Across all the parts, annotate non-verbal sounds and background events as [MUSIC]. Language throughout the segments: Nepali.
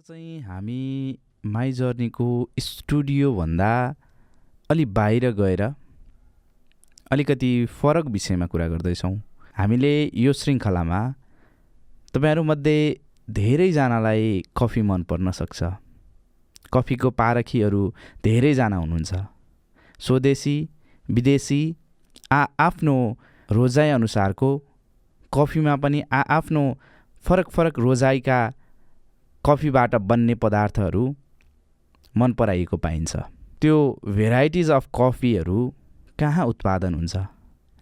चाहिँ हामी माई जर्नीको स्टुडियोभन्दा अलि बाहिर गएर अलिकति फरक विषयमा कुरा गर्दैछौँ। हामीले यो श्रृङ्खलामा तपाईँहरूमध्ये धेरैजनालाई कफी मन पर्न सक्छ। कफीको पारखीहरू धेरैजना हुनुहुन्छ। स्वदेशी विदेशी आ आफ्नो रोजाइअनुसारको कफीमा पनि आ आफ्नो फरक फरक रोजाइका कफीबाट बन्ने पदार्थहरू मन पराइएको पाइन्छ। त्यो भेराइटिज अफ कफीहरू कहाँ उत्पादन हुन्छ?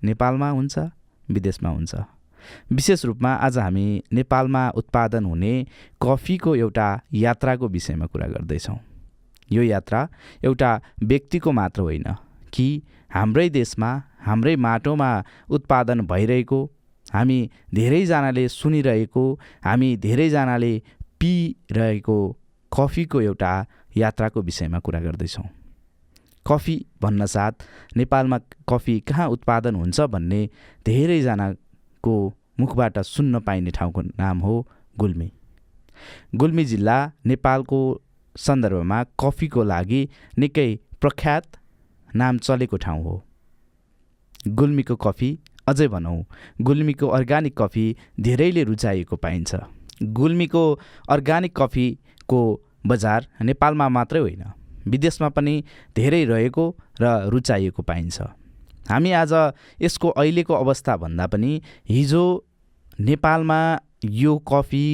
नेपालमा हुन्छ विदेशमा हुन्छ। विशेष रूपमा आज हामी नेपालमा उत्पादन हुने कफीको एउटा यात्राको विषयमा कुरा गर्दैछौँ। यो यात्रा एउटा व्यक्तिको मात्र होइन कि हाम्रै देशमा हाम्रै माटोमा उत्पादन भइरहेको हामी धेरैजनाले सुनिरहेको हामी धेरैजनाले पिइरहेको कफीको एउटा यात्राको विषयमा कुरा गर्दैछौँ। कफी भन्नसाथ नेपालमा कफी कहाँ उत्पादन हुन्छ भन्ने धेरैजनाको मुखबाट सुन्न पाइने ठाउँको नाम हो गुल्मी। गुल्मी जिल्ला नेपालको सन्दर्भमा कफीको लागि निकै प्रख्यात नाम चलेको ठाउँ हो। गुल्मीको कफी अझै भनौँ गुल्मीको अर्ग्यानिक कफी धेरैले रुचाइएको पाइन्छ। गुल्मीको अर्ग्यानिक कफीको बजार नेपालमा मात्रै होइन। विदेशमा पनि धेरै रहेको र रुचाइएको पाइन्छ। हामी आज यसको अहिलेको अवस्था भन्दा पनि हिजो नेपालमा यो कफी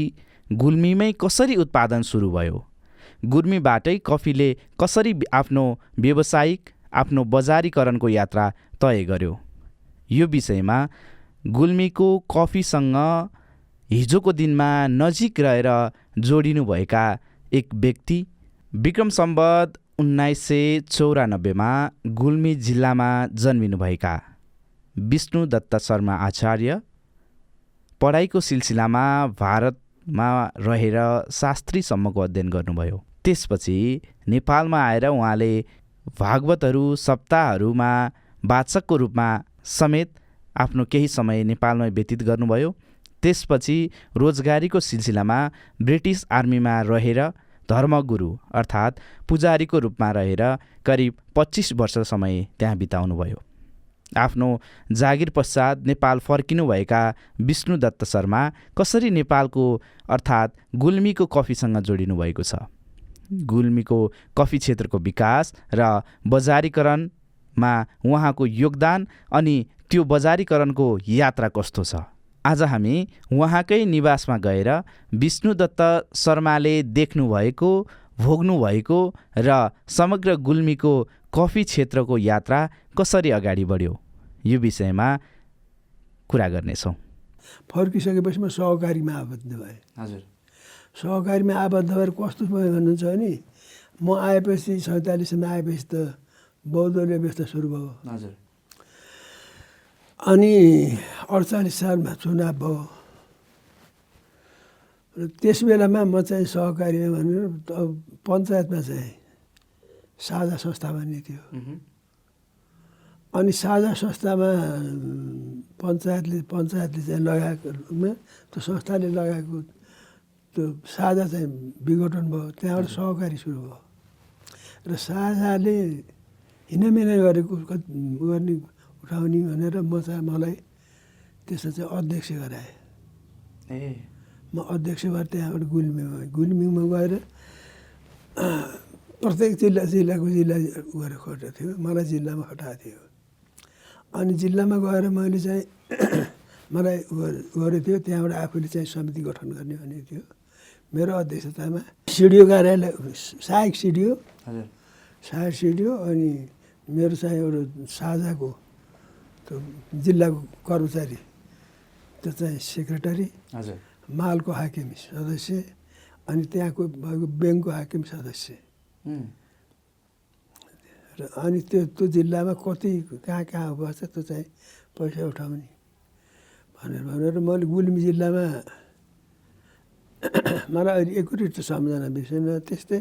गुल्मीमै कसरी उत्पादन सुरु भयो? गुल्मीबाटै कफीले कसरी आफ्नो व्यावसायिक आफ्नो बजारीकरणको यात्रा तय गर्यो? यो विषयमा गुल्मीको कफीसँग हिजोको दिनमा नजिक रहेर जोडिनुभएका एक व्यक्ति विक्रम सम्बत उन्नाइस सय चौरानब्बेमा गुल्मी जिल्लामा जन्मिनुभएका। विष्णु दत्त शर्मा आचार्य। पढाइको सिलसिलामा भारतमा रहेर शास्त्रीसम्मको अध्ययन गर्नुभयो। त्यसपछि नेपालमा आएर उहाँले भागवतहरू सप्ताहहरूमा वाचकको रूपमा समेत आफ्नो केही समय नेपालमै व्यतीत गर्नुभयो। त्यसपछि रोजगारीको सिलसिलामा ब्रिटिस आर्मीमा रहेर धर्मगुरु अर्थात् पुजारीको रूपमा रहेर करिब पच्चिस वर्ष समय त्यहाँ बिताउनुभयो। आफ्नो जागिर पश्चात नेपाल फर्किनुभएका विष्णु दत्त शर्मा कसरी नेपालको अर्थात् गुल्मीको कफीसँग जोडिनु भएको छ? गुल्मीको कफी क्षेत्रको विकास र बजारीकरणमा उहाँको योगदान अनि त्यो बजारीकरणको यात्रा कस्तो छ? आज हामी उहाँकै निवासमा गएर विष्णु दत्त शर्माले देख्नुभएको भोग्नुभएको र समग्र गुल्मीको कफी क्षेत्रको यात्रा कसरी अगाडि बढ्यो यो विषयमा कुरा गर्नेछौँ। फर्किसकेपछि म सहकारीमा आबद्ध भएँ। हजुर। सहकारीमा आबद्ध भएर कस्तो भयो भन्नुहुन्छ भने म आएपछि सैँतालिसमा आएपछि त बौद्धले व्यवस्था सुरु भयो। हजुर। अनि अडचालिस सालमा चुनाव भयो। र त्यस बेलामा म चाहिँ सहकारीमा भनेर पञ्चायतमा चाहिँ साझा संस्था भन्ने थियो। अनि साझा संस्थामा पञ्चायतले पञ्चायतले चाहिँ लगाएकोमा त्यो संस्थाले लगाएको त्यो साझा चाहिँ विघटन भयो त्यहाँबाट सहकारी सुरु भयो। र साझाले हिँडामिना गरेको गर्ने उठाउने भनेर म चाहिँ मलाई त्यसमा चाहिँ अध्यक्ष गराएँ। ए। म अध्यक्ष भएर त्यहाँबाट गुल्मीमा गुल्मीमा गएर [CLEARS THROAT] प्रत्येक जिल्ला जिल्लाको जिल्ला गएर खटेको थियो। मलाई जिल्लामा खटाएको थियो। अनि जिल्लामा गएर मैले चाहिँ [CLEARS THROAT] मलाई गरेको थियो। त्यहाँबाट आफूले चाहिँ समिति गठन गर्ने भनेको थियो। मेरो अध्यक्षतामा सिडिओ कार्यालय सहायक सिडिओ सहायक सिडिओ अनि मेरो चाहिँ एउटा साझाको त्यो जिल्लाको कर्मचारी त्यो चाहिँ सेक्रेटरी मालको हाकिम सदस्य अनि त्यहाँको भएको ब्याङ्कको हाकिम सदस्य। र अनि त्यो त्यो जिल्लामा कति कहाँ कहाँ बस्छ त्यो चाहिँ पैसा उठाउने भनेर भनेर मैले गुल्मी जिल्लामा [COUGHS] मलाई अहिले एकुरेट सम्झना विषयमा त्यस्तै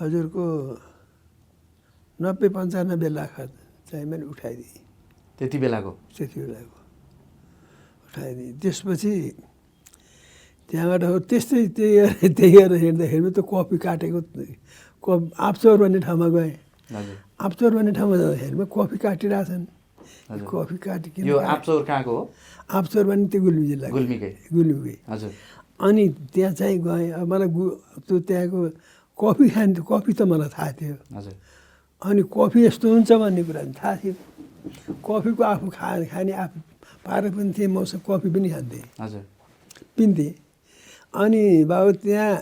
हजुरको नब्बे पन्चानब्बे लाख चाहिँ मैले उठाइदिएँ। त्यति बेलाको? त्यति बेलाको। उठाइदिएँ। त्यसपछि त्यहाँबाट हो त्यस्तै त्यही गरेर [LAUGHS] त्यही गरेर हिँड्दाखेरि त कफी काटेको कफ आप्चौर भन्ने ठाउँमा गएँ। आप्चौर भन्ने ठाउँमा जाँदाखेरिमा कफी काटिरहेछन्। कफी काटिकन यो आप्चौर कहाँको हो? आप्चौर भन्ने त्यो गुल्मी जिल्ला गुल्मीकै। गुल्मीकै। हजुर। अनि त्यहाँ चाहिँ गएँ। अब मलाई गु त्यो त्यहाँको कफी खाने कफी त मलाई थाहा थियो। अनि कफी यस्तो हुन्छ भन्ने कुरा थाहा थियो। कफीको आफू खा खाने आफू पारेर पनि थिएँ मसँग कफी पनि खान्थेँ हजुर पिन्थेँ अनि बाबु त्यहाँ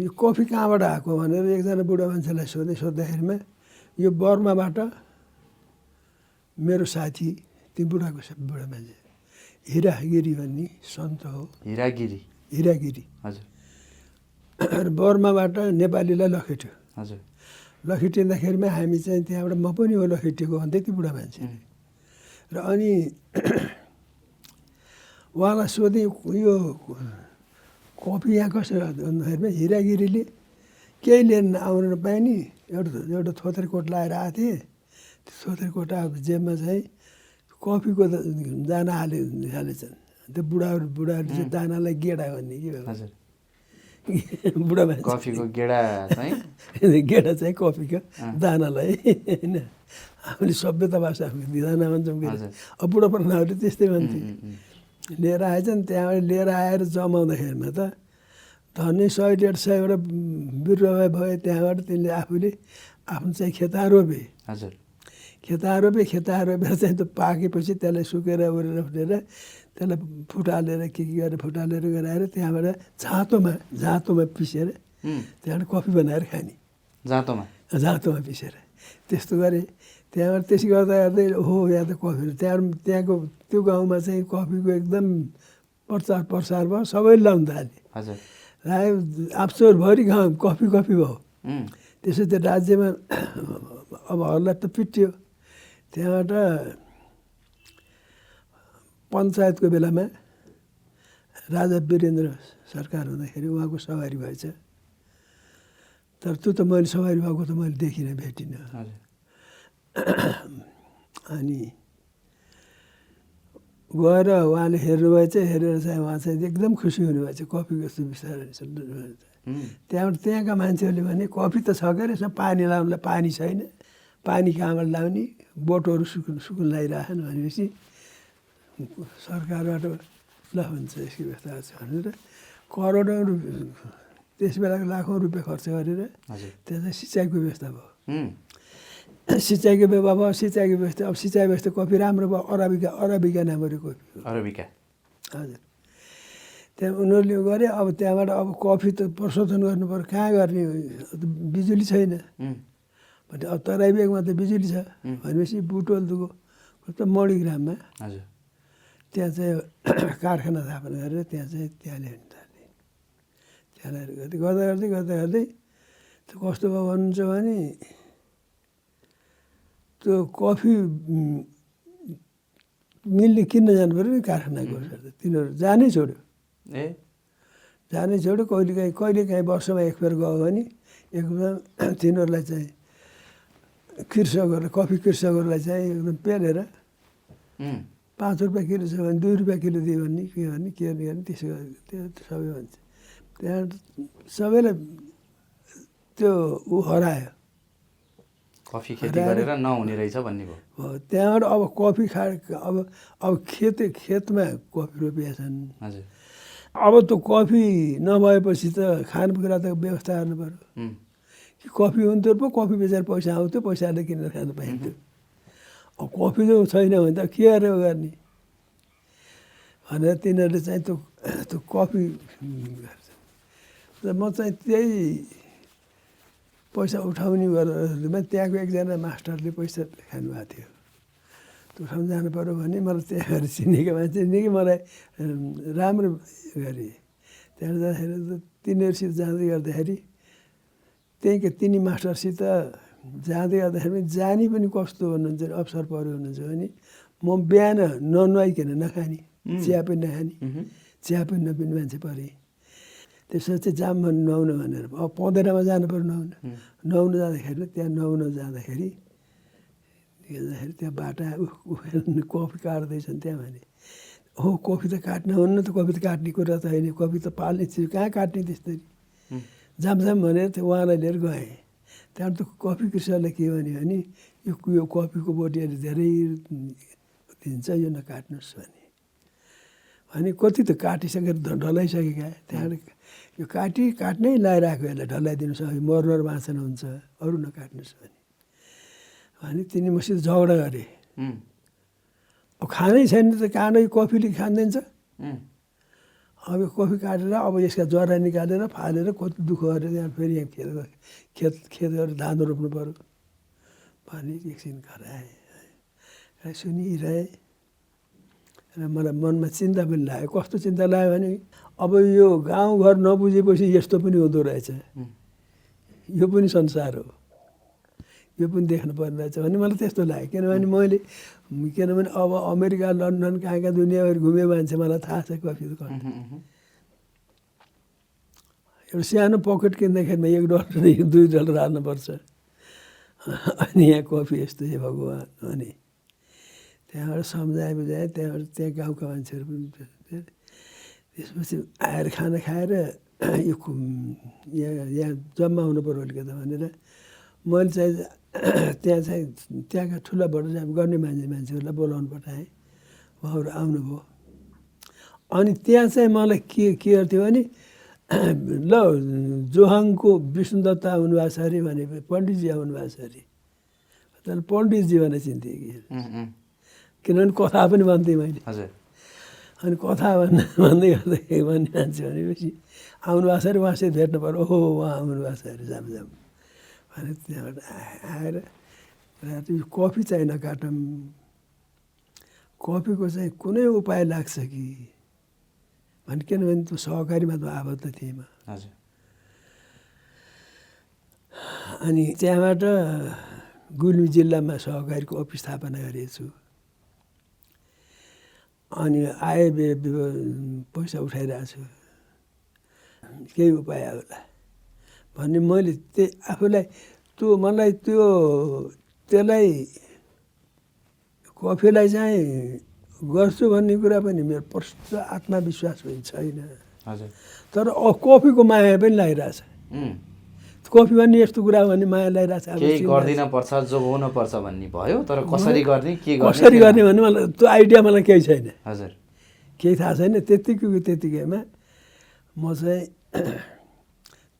यो कफी कहाँबाट आएको भनेर एकजना बुढा मान्छेलाई सोधेँ सोद्धाखेरिमा यो बर्माबाट मेरो साथी त्यो बुढाको बुढा मान्छे हिरा गिरी भन्ने सन्त हो। हिरागिरी। हिरागिरी। हजुर बर्माबाट नेपालीलाई लखेट्यो हजुर लखेटिँदाखेरिमा हामी चाहिँ त्यहाँबाट म पनि हो लखेटिएको भन्दै त्यो बुढा मान्छे। र अनि उहाँलाई सोधेँ यो कफी यहाँ कसरी भन्दाखेरिमा हिरागिरीले केही लिएर आउनु नपाए नि एउटा एउटा थोत्रे कोट लगाएर आएको थिएँ। त्यो थोत्रे कोट आएको जेबमा चाहिँ कफीको दाना हाले हालेछन्। त्यो बुढाहरू बुढाहरू चाहिँ दानालाई गेडा भन्ने के हो हजुर। बुढा कफीको गेडा चाहिँ? [LAUGHS] गेडा चाहिँ कफीको। दानालाई होइन? हामीले सभ्यता भाषा हामी दाना भन्छौँ। अब बुढो त्यस्तै भन्थे लिएर आएछन् त्यहाँबाट लिएर आएर जमाउँदाखेरिमा त धनै सय डेढ सयवटा बिरुवा भयो त्यहाँबाट त्यसले आफूले आफ्नो चाहिँ खेता रोपे हजुर। खेता रोपे खेता रोपेर चाहिँ त्यो पाकेपछि त्यसलाई सुकेर उरेर फुटेर त्यसलाई फुटालेर के के गरेर फुटालेर गराएर त्यहाँबाट झाँतोमा झाँतोमा पिसेर त्यहाँबाट कफी बनाएर खाने जाँतोमा जाँतोमा पिसेर त्यस्तो गरेँ त्यहाँबाट त्यसै गर्दा गर्दै हो यहाँ त कफी त्यहाँ त्यहाँको त्यो गाउँमा चाहिँ कफीको एकदम प्रचार प्रसार भयो सबैले लाउनु थाले रायो आप्सोरभरि गाउँ कफी कफी भयो त्यसो त्यो राज्यमा अब हल्ला त पिटियो त्यहाँबाट पञ्चायतको बेलामा राजा वीरेन्द्र सरकार हुँदाखेरि उहाँको सवारी भएछ। तर त्यो त मैले सवारी भएको त मैले देखिनँ भेटिनँ। [CLEARS THROAT] अनि गएर उहाँले हेर्नुभएछ हेरेर चाहिँ उहाँ चाहिँ एकदम खुसी हुनुभएछ। कफीको सुविस्ता रहेछ उम्, त्यहाँबाट त्यहाँका मान्छेहरूले भने कफी त छ के रहेछ पानी लाउनुलाई पानी छैन। पानी कहाँबाट लाउने बोटहरू सुकुन सुकुन लगाइरहेछन् भनेपछि सरकारबाट ल हुन्छ यसको व्यवस्था छ भनेर करोडौँ रुपियाँ त्यस बेलाको लाखौँ रुपियाँ खर्च गरेर त्यहाँ चाहिँ सिँचाइको व्यवस्था भयो। सिँचाइको व्यवस्था भयो सिँचाइको व्यवस्था अब सिँचाइ व्यवस्था कफी राम्रो भयो अराबिका अराबिका नामहरू कफी अरबिका। हजुर। त्यहाँ उनीहरूले गरे अब त्यहाँबाट अब कफी त प्रशोधन गर्नु पऱ्यो कहाँ गर्ने बिजुली छैन। भने अब तराई बेगमा त बिजुली छ. भनेपछि बुटोल दुगो त मणिग्राममा हजुर। त्यहाँ चाहिँ [CLEARS THROAT] कारखाना स्थापना गरेर त्यहाँ चाहिँ त्यहाँ ल्याउनु थाले त्यहाँ ल्याएर गर्दै गर्दा गर्दै गर्दा गर्दै त्यो कस्तो भयो भन्नुहुन्छ भने त्यो कफी मिलले किन्न जानु पऱ्यो नि कारखानाको तिनीहरू जानै छोड्यो। ए? जानै छोड्यो। कहिले काहीँ कहिले काहीँ वर्षमा एक फेर गयो भने एकमा [CLEARS THROAT] तिनीहरूलाई चाहिँ कृषकहरूलाई कफी कृषकहरूलाई चाहिँ एकदम पेलेर पाँच रुपियाँ किलो छ भने दुई रुपियाँ किलो दियो भने के गर्ने के गर्ने गर्ने त्यसो त्यो सबै भन्छ। त्यहाँ सबैलाई त्यो ऊ हरायो। कफी खेती गरेर नहुने रहेछ भन्ने भयो। त्यहाँबाट अब कफी खा अब अब खेत खेतमा कफी रोपिया छन्। हजुर। अब त कफी नभएपछि त खानेकुरा त व्यवस्था गर्नु पऱ्यो कि कफी हुन्थ्यो पो कफी बेचेर पैसा आउँथ्यो पैसाले किनेर खानु पाइन्थ्यो। कफी जो छैन भने त के गरेर गर्ने भनेर तिनीहरूले चाहिँ त्यो त्यो कफी गर्छ र म चाहिँ त्यही पैसा उठाउने गरेरमा त्यहाँको एकजना मास्टरले पैसा खानुभएको थियो त्यो ठाउँ जानु पऱ्यो भने मलाई त्यहाँ चिनेको मान्छे निकै मलाई राम्रो गरे त्यहाँ जाँदाखेरि त तिनीहरूसित जाँदै गर्दाखेरि त्यहीँको तिनी मास्टरसित जाँदै गर्दाखेरि पनि जानी पनि कस्तो हुनुहुन्छ भने अवसर पऱ्यो हुनुहुन्छ भने म बिहान ननुहाइकन नखाने. चिया पनि नखाने चिया पनि नपिने मान्छे परेँ। त्यसो चाहिँ जाम भन्नु नुहाउनु भनेर अब पँधेरामा जानु पऱ्यो नुहाउनु। नुहाउनु जाँदाखेरि त्यहाँ नुहाउनु जाँदाखेरि हेर्दाखेरि त्यहाँ बाटा [LAUGHS] कफी काट्दैछन् त्यहाँ भने हो कफी त काट्न हुन्न त कफी त काट्ने कुरा त होइन कफी त पाल्ने चिज कहाँ काट्ने त्यसरी उम्, जाम जाम भनेर त्यो उहाँलाई लिएर गएँ। त्यहाँबाट त कफी कृषकले के भन्यो भने यो यो कफीको बोटीहरू धेरै दिन्छ यो नकाट्नुहोस् भने भने कति त काटिसकेर ढलाइसकेका त्यहाँबाट यो काटी काट्नै लगाइरहेको यसलाई ढलाइदिनु सक्यो मर्मर बाँच्न हुन्छ अरू नकाट्नुहोस् भने भने तिनी मसित झगडा गरे अब खानै छैन त कहाँ यो कफीले खाँदैन अब यो कफी काटेर अब यसका जरा निकालेर फालेर कति दुःख गरेर त्यहाँ फेरि यहाँ खेत खेत खेत गरेर धान रोप्नु पऱ्यो भने एकछिन कराएँ सुनिरहेँ। र मलाई मनमा चिन्ता पनि लाग्यो। कस्तो चिन्ता लाग्यो भने अब यो गाउँघर नबुझेपछि यस्तो पनि हुँदो रहेछ। यो पनि संसार हो। यो पनि देख्नु पर्ने रहेछ भने मलाई त्यस्तो लाग्यो। किनभने मैले किनभने अब अमेरिका लन्डन कहाँ कहाँ दुनियाँभरि घुमे मान्छे मलाई थाहा छ कफीको उम्, एउटा सानो पकेट किन्दाखेरिमा एक डलर दुई डलर हाल्नुपर्छ। अनि यहाँ कफी यस्तो हे भगवान्। अनि त्यहाँबाट सम्झाए बुझाएँ त्यहाँबाट त्यहाँ गाउँका मान्छेहरू पनि। त्यसपछि आएर खाना खाएर यो यहाँ यहाँ जम्मा हुनु पऱ्यो अलिकति भनेर मैले चाहिँ [CLEARS THROAT] त्यहाँ चाहिँ त्यहाँका ठुला बडा चाहिँ गर्ने मान्छे मान्छेहरूलाई बोलाउनु पठाएँ उहाँहरू आउनुभयो। अनि त्यहाँ चाहिँ मलाई के के गर्थ्यो भने [CLEARS THROAT] ल जोहाङको विष्णुदत्त आउनुभएको छ अरे भने पण्डितजी आउनुभएको छ अरे। तर पण्डितजी भनेर चिन्थेँ कि। किनभने कथा पनि भन्थेँ मैले। अनि कथा भन्न भन्दै गर्दाखेरि भन्ने मान्छे भनेपछि आउनुभएको छ अरे उहाँसित भेट्नु पऱ्यो ओहो उहाँ आउनुभएको छ अरे जाम जाम। भने त्यहाँबाट आए- आएर राति कफी चाहिँ नकाटौँ कफीको चाहिँ कुनै उपाय लाग्छ कि भने किनभने त्यो सहकारीमा त आबद्ध थिएँ म। हजुर अनि त्यहाँबाट गुल्मी जिल्लामा सहकारीको अफिस स्थापना गरेको छु अनि बे- पैसा उठाइरहेको छु केही उपाय होला। भन्ने मैले त्यही आफूलाई त्यो मलाई त्यो त्यसलाई कफीलाई चाहिँ गर्छु भन्ने कुरा पनि मेरो प्रष्ट आत्मविश्वास पनि छैन। हजुर। तर कफीको माया पनि लागिरहेछ। कफी भन्ने यस्तो कुरा हो भने माया लागिरहेछ गर्दिन पर्छ जोगाउन पर्छ भन्ने भयो तर कसरी गर्ने के कसरी गर्ने भने मलाई त्यो आइडिया मलाई केही छैन। हजुर। केही थाहा छैन त्यत्तिकै त्यत्तिकैमा म चाहिँ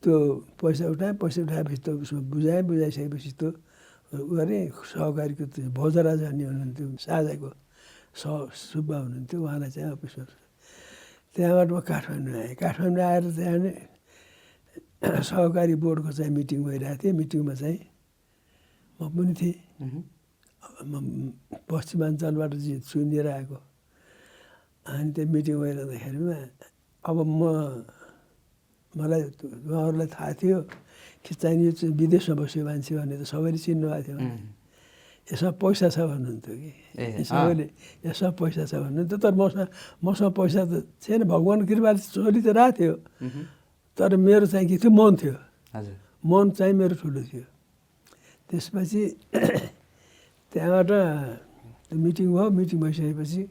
त्यो पैसा उठाएँ पैसा उठाएपछि त उसमा बुझाएँ बुझाइसकेपछि त्यो गरेँ सहकारीको त्यो भोजराज भन्ने हुनुहुन्थ्यो साझाको स सुब्बा हुनुहुन्थ्यो उहाँलाई चाहिँ अफिसमा त्यहाँबाट म काठमाडौँ आएँ। काठमाडौँ आएर त्यहाँ नि सहकारी बोर्डको चाहिँ मिटिङ भइरहेको थियो। मिटिङमा चाहिँ म पनि थिएँ। म पश्चिमाञ्चलबाट सुनेर आएको। अनि त्यो मिटिङ भइरहँदाखेरिमा अब म मलाई उहाँहरूलाई थाहा थियो कि चाहिँ यो चाहिँ विदेशमा बस्यो मान्छे भने त सबैले चिन्नुभएको थियो यसमा पैसा छ भन्नुहुन्थ्यो कि? सबैले यसमा पैसा छ भन्नुहुन्थ्यो। तर मसँग मसँग पैसा त छैन। भगवान् कृपाले चोरी त रहेको थियो तर मेरो चाहिँ के थियो? मन थियो। मन चाहिँ मेरो ठुलो थियो। त्यसपछि [CLEARS THROAT] त्यहाँबाट त्यो मिटिङ भयो। मिटिङ भइसकेपछि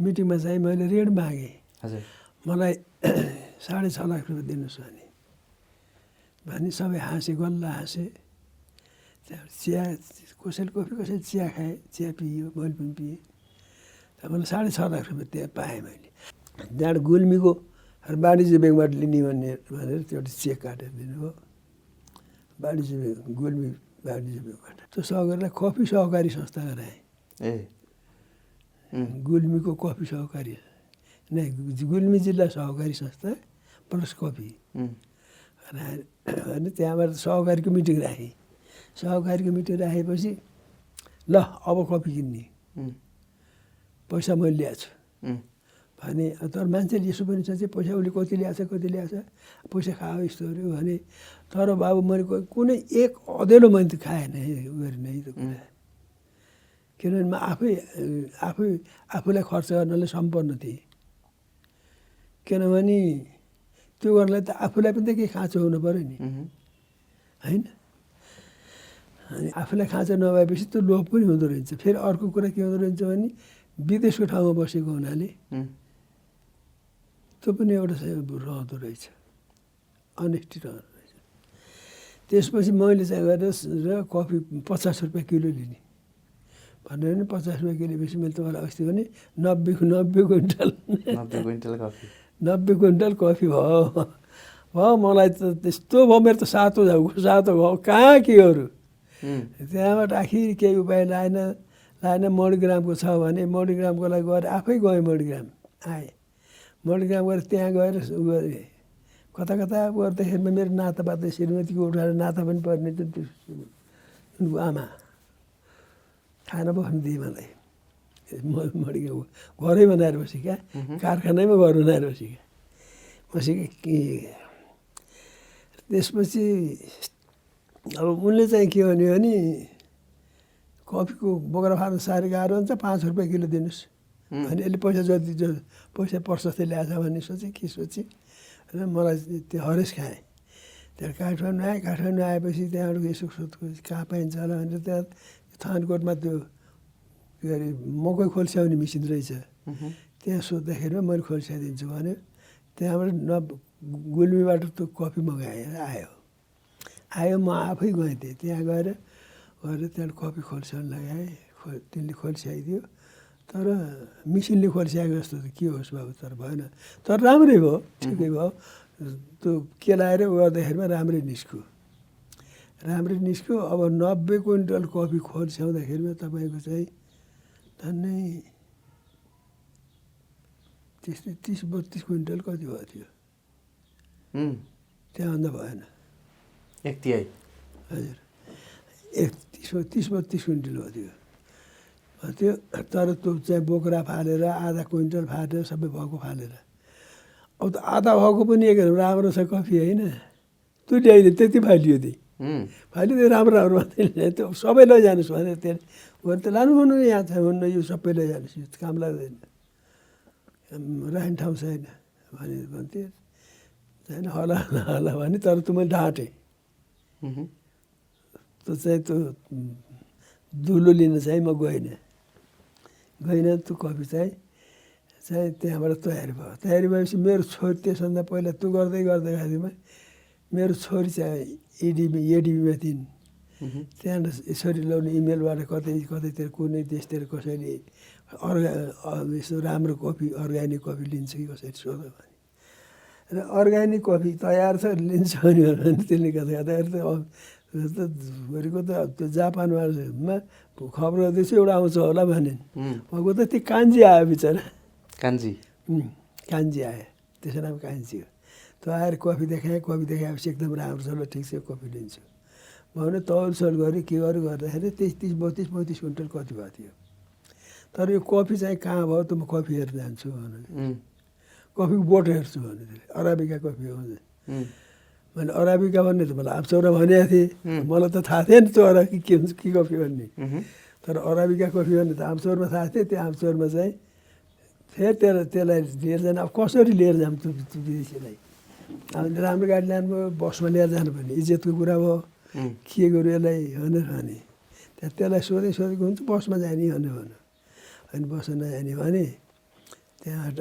मिटिङमा चाहिँ मैले ऋण मागेँ। मलाई साढे छ लाख रुपियाँ दिनुहोस् भने भने सबै हाँसे गल्ल हाँसे। त्यहाँबाट चिया कसैले कफी कसैले चिया खाएँ चिया पियो मैले पनि पिएँ। त्यहाँ मलाई साढे छ लाख रुपियाँ त्यहाँ पाएँ मैले। त्यहाँबाट गुल्मीको वाणिज्य ब्याङ्कबाट लिने भन्ने भनेर त्यो एउटा चेक काटेर दिनुभयो। वाणिज्य ब्याङ्क गुल्मी वाणिज्य ब्याङ्कबाट। त्यो सहकारीलाई कफी सहकारी संस्था गराएँ। ए। गुल्मीको कफी सहकारी। नै गुल्मी जिल्ला सहकारी संस्था। राखेर अनि त्यहाँबाट सहकारीको मिटिङ राखेँ सहकारीको मिटिङ राखेपछि ल अब कफी किन्ने पैसा मैले ल्याएको छु भने तर मान्छेले यसो पनि सोचे पैसा उसले कति ल्याएको छ कति ल्याएको छ पैसा खायो यस्तोहरू भने तर बाबु मैले कुनै एक अँधेलो मैले त खाएन है गरिनँ त्यो कुरा किनभने म आफै आफै आफूलाई खर्च गर्नलाई सम्पन्न थिएँ किनभने त्यो गर्नलाई त आफूलाई पनि त केही खाँचो हुनु पऱ्यो नि। होइन? अनि आफूलाई खाँचो नभएपछि त्यो लोभ पनि हुँदो रहेछ। फेरि अर्को कुरा के हुँदो रहेछ भने विदेशको ठाउँमा बसेको हुनाले त्यो पनि एउटा रहँदो रहेछ। अनेस्टी रहँदो रहेछ। त्यसपछि मैले चाहिँ गएर र कफी पचास रुपियाँ किलो लिने। भनेर नि पचास रुपियाँ किलोपछि मैले तपाईँलाई अस्ति भने नब्बे नब्बे क्विन्टल। Quintal coffee. नब्बे क्विन्टल कफी भयो भयो मलाई त त्यस्तो भयो मेरो त सातो झाउको सातो भयो। कहाँ के अरू? त्यहाँबाट आखिर केही उपाय लाएन लाएन मणिग्रामको छ भने मणिग्रामको लागि गएर आफै गएँ मणिग्राम। आएँ। मणिग्राम गएर त्यहाँ गएर उ गरेँ। कता कता गर्दाखेरिमा मेरो नातापात श्रीमतीको उठाएर नाता पनि पर्ने त्यो उनको आमा। खाना बस्नु दिए मलाई। म मणिगाउँ घरै बनाएर बसेका कारखानैमा घर बनाएर बसेका बसेका के त्यसपछि अब उनले चाहिँ के भन्यो भने कफीको बोक्रा फाल्नु साह्रै गाह्रो हुन्छ पाँच रुपियाँ किलो दिनुहोस् अनि यसले पैसा जति जो पैसा प्रशस्तै ल्याएछ भन्ने सोचेँ के सोचेँ र मलाई त्यो हरेस खाएँ त्यहाँ काठमाडौँ आएँ काठमाडौँ आएपछि त्यहाँबाट यसो सोधको कहाँ पाइन्छ होला भनेर त्यहाँ थानकोटमा त्यो के अरे मकै खोल्स्याउने मेसिन रहेछ। त्यहाँ सोद्धाखेरिमा मैले खोल्साइदिन्छु भन्यो। त्यहाँबाट न गुल्मीबाट त्यो कफी मगाएँ आयो। आयो म आफै गएँ त्यहाँ त्यहाँ गएर गएर त्यहाँबाट कफी खोल्साउनु लगाएँ खो तिनले खोल्साइदियो तर मिसिनले खोल्साएको जस्तो त के होस् बाबु तर भएन। तर राम्रै भयो ठिकै भयो। त्यो केलाएर गर्दाखेरिमा राम्रै निस्क्यो। राम्रै निस्क्यो। अब नब्बे क्विन्टल कफी खोल्स्याउँदाखेरिमा तपाईँको चाहिँ झन्डै त्यस्तै तिस बत्तिस क्विन्टल कति भयो थियो त्यहाँभन्दा भएन। एक तिहाई हजुर। एक तिस तिस बत्तिस क्विन्टल त्यो। हो त्यो तर त्यो चाहिँ बोक्रा फालेर आधा क्विन्टल फालेर सबै भएको फालेर। अब त आधा भएको पनि एक राम्रो छ कफी होइन? त्यो ल्याइदियो त्यति फालियो त्यही फालिदियो राम्रो राम्रो मात्रै त्यो सबै लैजानुहोस् भनेर त्यहाँ गएर त लानु हुनु यहाँ छ हुन्न यो सबै लैजानुहोस् यो काम लाग्दैन राख्ने ठाउँ छैन भने भन्थेँ छैन होला होला भने तर त्यो मैले ढाँटेँ त्यो चाहिँ त्यो दुलो लिन चाहिँ म गइनँ गइनँ त्यो कफी चाहिँ चाहिँ त्यहाँबाट तयारी भयो तयारी भएपछि मेरो छोरी त्यसभन्दा पहिला त्यो गर्दै गर्दैखेरिमा मेरो छोरी चाहिँ एडिबी एडिबीमा थिइन् त्यहाँबाट यसरी ल्याउने इमेलबाट कतै कतैतिर कुनै देशतिर कसैले अर्गा यस्तो राम्रो कफी अर्ग्यानिक कफी लिन्छ कि कसरी सोध्यो भने। र अर्ग्यानिक कफी तयार छ लिन्छ भने त्यसले गर्दा गर्दाखेरि त त त त्यो जापानमा खबर गर्दैछु एउटा आउँछ होला भने भएको त त्यो कान्छी आयो बिचरा। कान्छी उम्, कान्छी आयो। त्यसको नाम कान्छी हो। त्यो आएर कफी देखाएँ कफी देखाएपछि एकदम राम्रो छ ल ठिक छ कफी लिन्छु। भने तौल सोल गरेँ के गर्यो गर्दाखेरि तिस तिस बत्तिस पैँतिस क्विन्टल कति भएको थियो तर यो कफी चाहिँ कहाँ भयो त म कफी हेर्न जान्छु भने कफीको बोट हेर्छु भने अराबिका कफी हो मैले अराबिका भन्ने त मलाई आप्चौरा भनेको थिएँ. मलाई त थाहा थिएन त्यो अराबी के हुन्छ के कफी भन्ने तर अराबिका कफी भन्ने त आमचौरमा थाहा थियो त्यो आमचौरमा चाहिँ फेरि त्यसलाई त्यसलाई लिएर जानु अब कसरी लिएर जाऊँ त्यो विदेशीलाई अब राम्रो गाडी लानुभयो बसमा लिएर जानुपर्ने इज्जतको कुरा भयो के गर्यो यसलाई? भनेर भने। त्यहाँ त्यसलाई सोधै सोधेको हुन्छ? बसमा जाने भनेर भन्यो। अनि बसमा नजाने भने त्यहाँबाट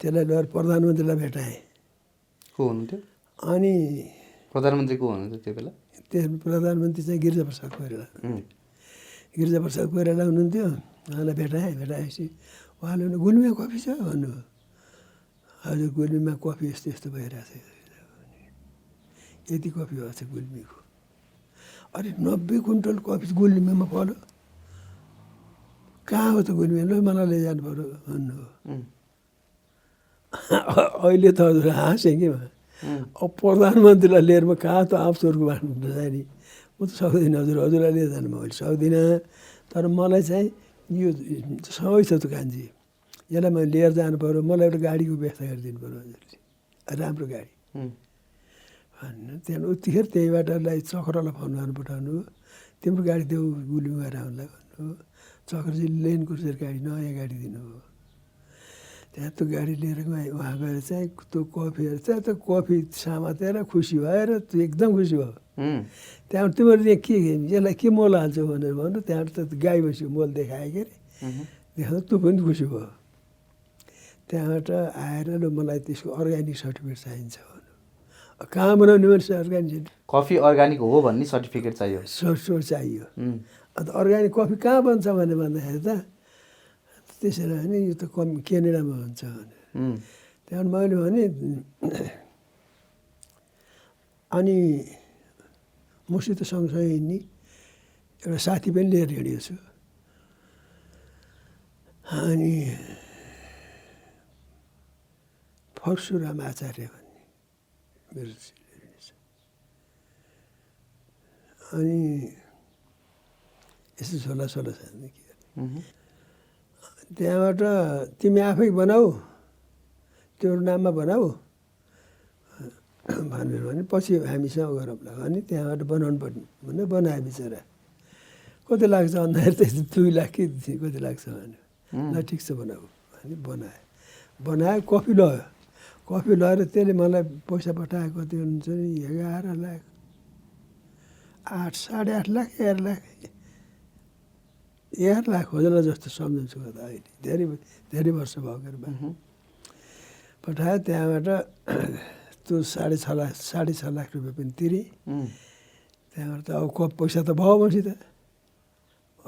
त्यसलाई लगेर प्रधानमन्त्रीलाई भेटाएँ। को हुनुहुन्थ्यो? अनि प्रधानमन्त्री को हुनुहुन्थ्यो त्यो बेला? त्यस प्रधानमन्त्री चाहिँ गिरिजाप्रसाद कोइराला गिरिजाप्रसाद कोइराला हुनुहुन्थ्यो। उहाँलाई भेटाएँ। भेटाएपछि उहाँले गुल्मीमा कफी छ भन्नुभयो हजुर गुल्मीमा कफी यस्तो यस्तो भइरहेछ। यति कफी भएको छ गुल्मीको। अरे नब्बे कुइन्टल कफी गुल्मीमा पऱ्यो कहाँ हो त गुल्मी? ल मलाई लैजानु पऱ्यो भन्नुभयो [LAUGHS] अहिले त हजुर हाँसेँ कि अब प्रधानमन्त्रीलाई लिएर म कहाँ त आफसोरको बाटो जाने? म त सक्दिनँ हजुर हजुरलाई लिएर जानु मैले सक्दिनँ। तर मलाई चाहिँ यो सबै छ त कान्छी। यसलाई मैले लिएर जानु पऱ्यो मलाई एउटा गाडीको व्यवस्था गरिदिनु पऱ्यो हजुरले राम्रो गाडी। त्यहाँदेखि उत्तिखेर त्यहीबाटलाई चक्रलाई फोन गर्नु पठाउनु। तिम्रो गाडी देऊ गुली गएर आउनुलाई भन्नु। चक्रजी लेन कुर्सेर गाडी नयाँ गाडी दिनुभयो त्यहाँ त्यो गाडी लिएर गएँ। उहाँ गएर चाहिँ त्यो कफीहरू चाहिँ त्यो कफी समातेर खुसी भएर त्यो एकदम खुसी भयो। त्यहाँबाट तिमीहरू चाहिँ के यसलाई के मल हाल्छौ भनेर भन्नु। त्यहाँबाट त गाई भैँसीको मल देखायो के अरे। देखाउँदा त्यो पनि खुसी भयो। त्यहाँबाट आएर ल मलाई त्यसको अर्ग्यानिक सर्टिफिकेट चाहिन्छ। कहाँ बनाउने भने अर्ग्यानिक कफी अर्ग्यानिक हो भन्ने सर्टिफिकेट चाहियो। सोर्स चाहियो। अन्त अर्ग्यानिक कफी कहाँ बन्छ भने भन्दाखेरि त त्यसरी होइन यो त कम क्यानेडामा हुन्छ भने त्यहाँबाट मैले भने अनि मसित सँगसँगै हिँड्ने। एउटा साथी पनि लिएर हिँडेको छु। अनि परशुराम आचार्य। छ। अनि यस्तो सोह्र सोह्र सालदेखि उम्, त्यहाँबाट तिमी आफै बनाऊ त्यो नाममा बनाऊ भनेर भने पछि हामीसँग गरौँला। अनि त्यहाँबाट बनाउनु पर्ने भने बनायो बिचरा। कति लाग्छ भन्दाखेरि त्यस्तो दुई लाख कि कति लाग्छ भने ल ठिक छ बनाऊ। अनि बनायो। बनायो कफी लयो कफी लगेर त्यसले मलाई पैसा पठाएको कति हुन्छ नि एघार लाख आठ साढे आठ लाख एघार लाख। एघार लाख होला जस्तो सम्झन्छु त अहिले। धेरै धेरै वर्ष भएको पठायो त्यहाँबाट त्यो साढे छ लाख साढे छ लाख रुपियाँ पनि तिरेँ। त्यहाँबाट त अब कप पैसा त भयो मसित।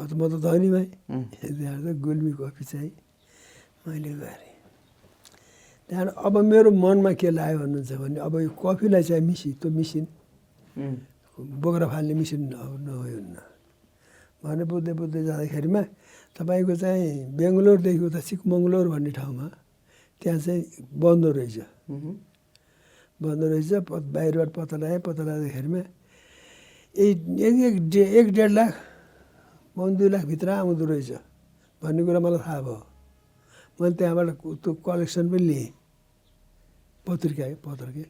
अब त म त धनी भएँ। त्यहाँबाट त गुल्मी कफी चाहिँ मैले गरेँ। त्यहाँबाट अब मेरो मनमा के लाग्यो भन्नुहुन्छ भने अब यो कफीलाई चाहिँ मिसिन त्यो मिसिन बोक्रा फाल्ने मिसिन नहुन्न भने बुझ्दै बुझ्दै जाँदाखेरिमा तपाईँको चाहिँ बेङ्गलोरदेखि उता चिकमङ्गलोर भन्ने ठाउँमा त्यहाँ चाहिँ बन्द रहेछ। बन्द रहेछ प बाहिरबाट पत्ता लगाएँ पत्ता लाग्दाखेरिमा एक एक एक डे एक डेढ लाख पाउन दुई लाखभित्र आउँदो रहेछ। भन्ने कुरा मलाई थाहा भयो। मैले त्यहाँबाट त्यो कलेक्सन पनि लिएँ। पत्रिका पत्रकै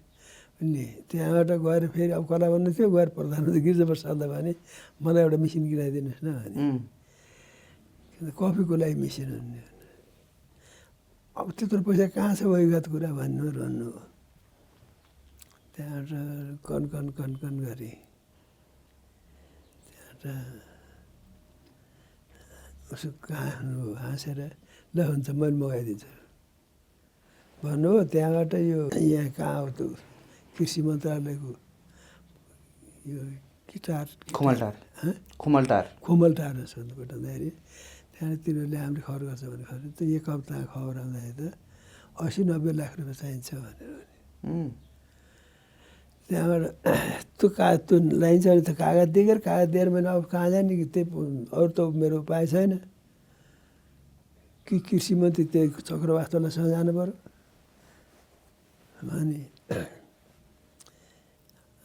लिएँ त्यहाँबाट गएर फेरि अब कला भन्नु थियो गएर प्रधानमन्त्री गिरिजा प्रसादलाई भने मलाई एउटा मिसिन किनाइदिनुहोस् न भने कफीको लागि मिसिन भन्ने अब त्यत्रो पैसा कहाँ छ वैगत कुरा भन्नु भन्नु त्यहाँबाट कन कन कन कन गरेँ। त्यहाँबाट उसो कहाँ हाँसेर ल हुन्छ मैले मगाइदिन्छु। भन्नुभयो त्यहाँबाट यो यहाँ कहाँ हो त्यो कृषि मन्त्रालयको यो गिटार खुमलटार। हँ? खुमलटार। खोमल टाढो सोध्नु पठाउँदाखेरि त्यहाँबाट तिनीहरूले हामीले खबर गर्छ भने खबर। त एक हप्ता खबर आउँदाखेरि त असी नब्बे लाख रुपियाँ चाहिन्छ भनेर त्यहाँबाट त्यो का त्यो लाइन्छ भने त कागज दिएर कागज दिएर मैले अब कहाँ जाने कि त्यही अरू त मेरो उपाय छैन। कि कृषि मन्त्री त्यही चक्रवास्तवलाईसँग जानु पऱ्यो अनि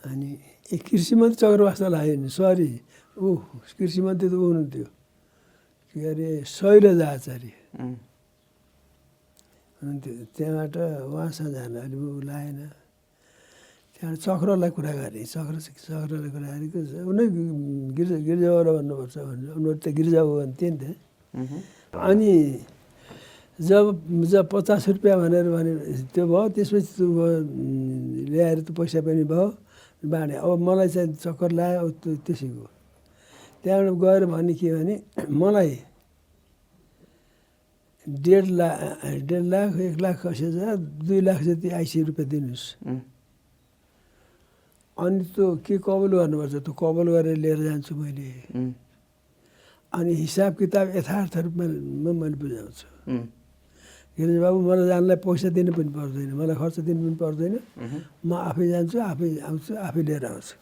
अनि ए कृषि मन्त्री चक्रवास्तवलाई आयो नि सरी ऊ कृषि मन्त्री त ऊ हुनुहुन्थ्यो के अरे शैलज आचार्य हुनुहुन्थ्यो त्यहाँबाट उहाँसँग जानु अलि ऊ लाएन त्यहाँबाट चक्रलाई कुरा गरेँ चक्र चक्रलाई कुरा गरेको उनी गिर्जा गिर्जाबाट भन्नुपर्छ भनेर उनीहरू त गिर्जा भन्थ्यो नि त अनि जब जब पचास रुपियाँ भनेर भने त्यो भयो त्यसपछि ल्याएर त्यो पैसा पनि भयो बाँडे अब मलाई चाहिँ चक्कर लाग्यो अब त्यो त्यसैको त्यहाँबाट गएर भने के भने [CLEARS THROAT] मलाई डेढ लाख डेढ लाख एक लाख असी हजार दुई लाख जति आइसी रुपियाँ दिनुहोस्। अनि त्यो के कबल गर्नुपर्छ? त्यो कबल गरेर लिएर जान्छु मैले। अनि हिसाब किताब यथार्थ रूपमा मैले बुझाउँछु। किनभने बाबु मलाई जानलाई पैसा दिनु पनि पर्दैन मलाई खर्च दिनु पनि पर्दैन। म आफै जान्छु आफै आउँछु आफै लिएर आउँछु।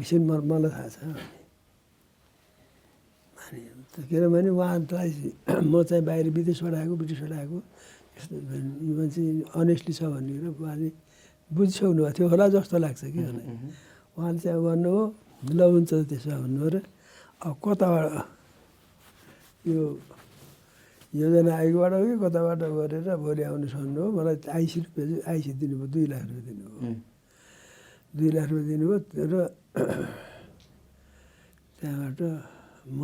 विषय म मलाई थाहा छ अनि। त किनभने उहाँलाई म चाहिँ बाहिर विदेशबाट आएको ब्रिटिसबाट आएको। यस्तो यो मान्छे अनेस्टली छ भन्ने कुरा उहाँले बुझिसक्नु भएको थियो होला जस्तो लाग्छ कि उहाँले चाहिँ अब भन्नुभयो ल हुन्छ त्यसो भए भन्नुभयो र अब कताबाट यो योजना आयोगबाट हो कि कताबाट गरेर भोलि आउनुहोस् भन्नुभयो मलाई आइसी रुपियाँ आइसी दिनुभयो दुई लाख रुपियाँ दिनुभयो। दुई लाख रुपियाँ दिनुभयो र त्यहाँबाट म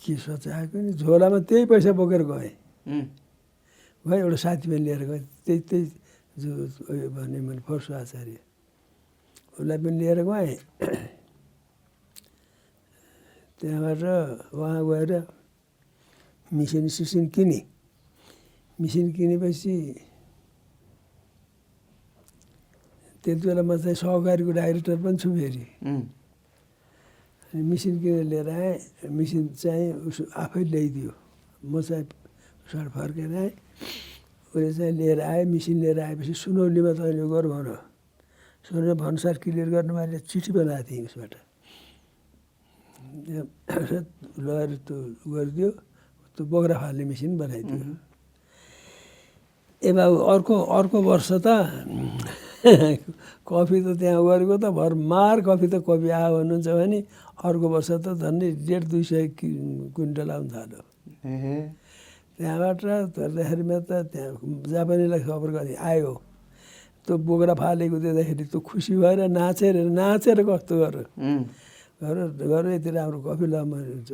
के सोचाएको नि झोलामा त्यही पैसा बोकेर गएँ। गएँ एउटा साथी पनि लिएर गएँ। त्यही त्यही जो उयो भने मैले फर्सु आचार्य उसलाई पनि लिएर गएँ। त्यहाँबाट उहाँ गएर मिसिन सिसिन किने मिसिन किनेपछि त्यति बेला म चाहिँ सहकारीको डाइरेक्टर पनि छु फेरि अनि मिसिन किनेर लिएर आएँ मिसिन चाहिँ उस आफै ल्याइदियो म चाहिँ उसबाट फर्केर आएँ उसले चाहिँ लिएर आएँ मिसिन लिएर आएपछि सुनौलीमा तैँले गर भन सुनौली भन्सार क्लियर गर्न मैले चिठी बनाएको थिएँ उसबाट लगेर त्यो गरिदियो त्यो बोक्रा फाल्ने मेसिन बनाइदियो। ए बाबु अर्को अर्को वर्ष त कफी त त्यहाँ गरेको त भरमार कफी त कफी आयो भन्नुहुन्छ भने अर्को वर्ष त झन्डै डेढ दुई सय क्विन्टल आउनु थाल्यो। त्यहाँबाट हेर्दाखेरिमा त त्यहाँ जापानीलाई खबर गरेँ आयो। त्यो बोक्रा फालेको देख्दाखेरि त्यो खुसी भएर नाचेर नाचेर कस्तो गरेर गरेर यति राम्रो कफी ल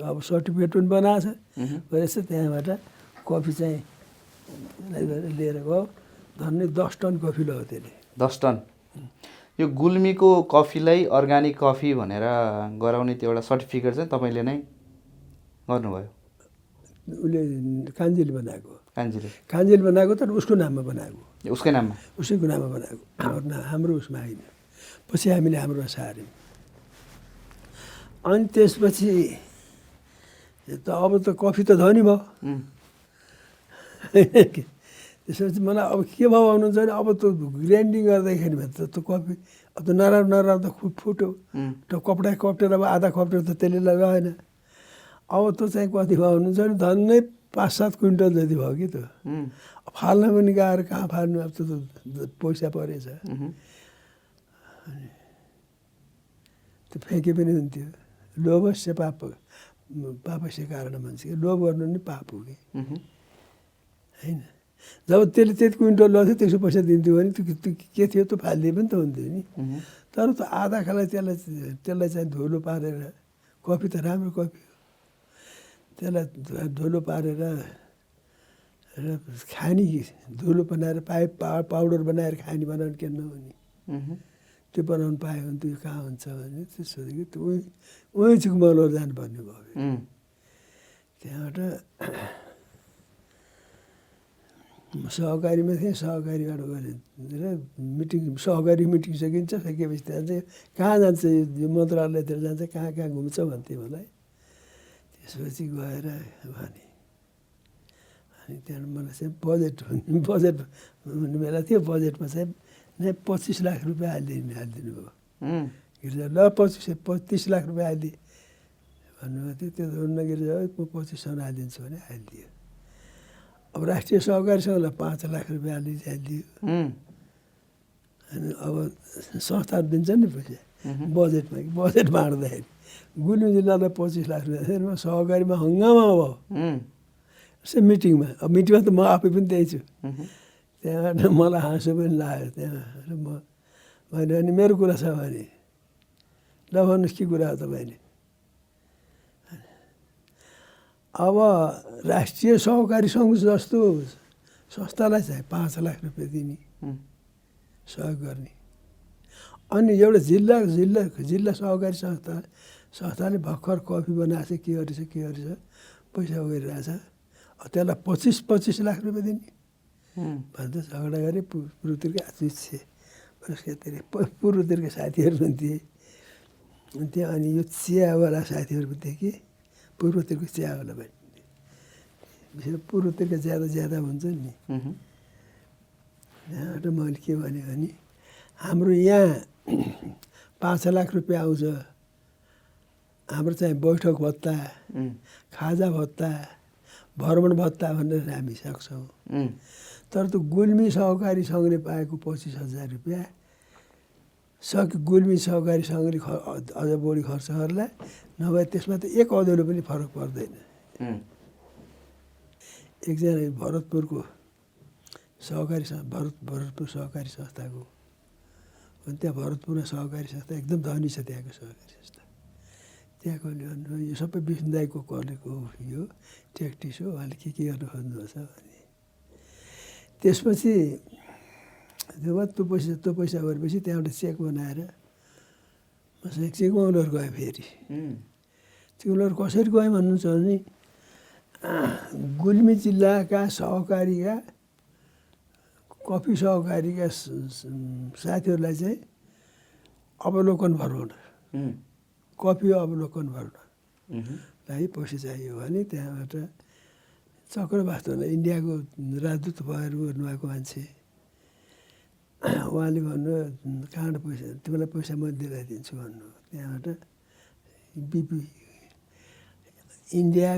अब सर्टिफिकेट पनि बनाएको छ। त्यहाँबाट कफी चाहिँ लिएर गयो। झन्डै दस टन कफी लग्यो त्यसले। दस टन? यो गुल्मीको कफीलाई अर्ग्यानिक कफी भनेर गराउने त्यो एउटा सर्टिफिकेट चाहिँ तपाईँले नै गर्नुभयो? उसले कान्जीले बनाएको। कान्छीले कान्जीले बनाएको तर उसको नाममा बनाएको। उसकै नाममा? उसैको नाममा बनाएको। हाम्रो हाम्रो उसमा होइन पछि हामीले हाम्रोमा सार्यौँ। अनि त्यसपछि त अब त कफी त धनी भयो। त्यसपछि मलाई अब के भयो भन्नुहुन्छ भने अब त्यो ग्राइन्डिङ गर्दाखेरिमा त त्यो कफी अब त नराम्रो नराम्रो त खुब फुट्यो। त्यो कपडा कप्टेर अब आधा कप्टेर त त्यसले लगाएन अब त्यो चाहिँ कति भयो भन्नुहुन्छ भने झन्डै पाँच सात क्विन्टल जति भयो कि त्यो फाल्न पनि गाह्रो कहाँ फाल्नु अब त्यो त पैसा परेछ। त्यो फ्याँके पनि हुन्थ्यो। लोभस्य पाप पापस्य कारण भन्छ कि। लोभ गर्नु नि पाप हो कि होइन जब त्यसले त्यति क्विन्टल लग्थ्यो त्यसको पैसा दिन्थ्यो भने त्यो के थियो त्यो फालिदिए पनि त हुन्थ्यो नि तर त आधा खालाई त्यसलाई त्यसलाई चाहिँ धुलो पारेर कफी त राम्रो कफी। हो त्यसलाई धुलो पारेर र खाने धुलो बनाएर पाइप पा पाउडर बनाएर खाने बनाउने के नहुने त्यो बनाउनु पायो भने त्यो कहाँ हुन्छ भने त्यो सोधेको त्यो उही उही चाहिँ मलर जानुपर्ने भयो। त्यहाँबाट सहकारीमा थिएँ सहकारीबाट गरेँ र मिटिङ सहकारी मिटिङ सकिन्छ सकिएपछि त्यहाँ चाहिँ कहाँ जान्छ यो मन्त्रालयतिर जान्छ कहाँ कहाँ घुम्छ भन्थे मलाई। त्यसपछि गएर भने अनि त्यहाँबाट मलाई चाहिँ बजेट बजेट हुने बेला थियो बजेटमा चाहिँ पच्चिस लाख रुपियाँ हालिदिनु हालिदिनु भयो गिर्जा ल पच्चिस पच्चिस लाख रुपियाँ हालिदिए भन्नुभएको थियो त्यो हुन्न गिर्जा "ओइ, म पच्चिससम्म हालिदिन्छु भने हालिदियो अब राष्ट्रिय सहकारी सङ्घलाई पाँच लाख रुपियाँ हालिदिन्छ हालिदियो अनि अब संस्थाहरू दिन्छ नि पैसा बजेटमा कि बजेट बाँड्दाखेरि गुल्मी जिल्लालाई पच्चिस लाख रुपियाँ सहकारीमा हङ्गामा भयो मिटिङमा अब मिटिङमा त म आफै पनि त्यही छु त्यहाँबाट मलाई हाँसो पनि लाग्यो त्यहाँ म मैले अनि मेरो कुरा छ भने ल भन्नुहोस् के कुरा हो तपाईँले अब राष्ट्रिय सहकारी सङ्घ जस्तो संस्थालाई चाहिँ पाँच लाख रुपियाँ दिने सहयोग गर्ने अनि एउटा जिल्ला जिल्ला जिल्ला सहकारी संस्था संस्थाले भर्खर कफी बनाएको छ के गरेछ के गरेछ पैसा अब त्यसलाई पच्चिस पच्चिस लाख रुपियाँ दिने भन्दा झगडा गरेँ पूर्वतिरकै आत्मिच्छे पुरस्कारतिर पूर्वतिरका साथीहरू पनि थिए अनि यो चियावाला साथीहरू पनि थिए कि पूर्वतिरको चियावाला पनि विशेष पूर्वतिरका ज्यादा ज्यादा हुन्छ नि। उहुँ, यहाँबाट मैले के भने भने हाम्रो यहाँ [CLEARS THROAT] पाँच लाख रुपियाँ आउँछ। हाम्रो चाहिँ बैठक भत्ता खाजा भत्ता भ्रमण भत्ता भनेर हामी सक्छौँ। तर त्यो गुल्मी सहकारी सङ्घले पाएको पच्चिस हजार रुपियाँ सक गुल्मी सहकारी सङ्घले ख अझ- बढी खर्च गर्ला नभए त्यसमा त एक अधुरो पनि फरक पर्दैन। एकजना भरतपुरको सहकारी भरत भरतपुर सहकारी संस्थाको अनि त्यहाँ भरतपुरमा सहकारी संस्था एकदम धनी छ त्यहाँको सहकारी संस्था। त्यहाँको यो सबै विष्णुदाईको हो यो ट्याक्टिस हो उहाँले के के गर्नु खोज्नुहुन्छ भने त्यसपछि जब त्यो पैसा त्यो पैसा गरेपछि त्यहाँबाट चेक बनाएर मसँग चिकमङ्गलोर गएँ फेरि। चिकमङ्गलोर कसरी गएँ भन्नुहुन्छ भने गुल्मी जिल्लाका सहकारीका कफी सहकारीका साथीहरूलाई चाहिँ अवलोकन भराउन उम्, कफी अवलोकन लागि पैसा चाहियो भने त्यहाँबाट चक्रवास्तवलाई इन्डियाको राजदूत भएर गर्नुभएको मान्छे। उहाँले भन्नु कहाँबाट पैसा तिमीलाई पैसा म दिलाइदिन्छु भन्नु। त्यहाँबाट BP India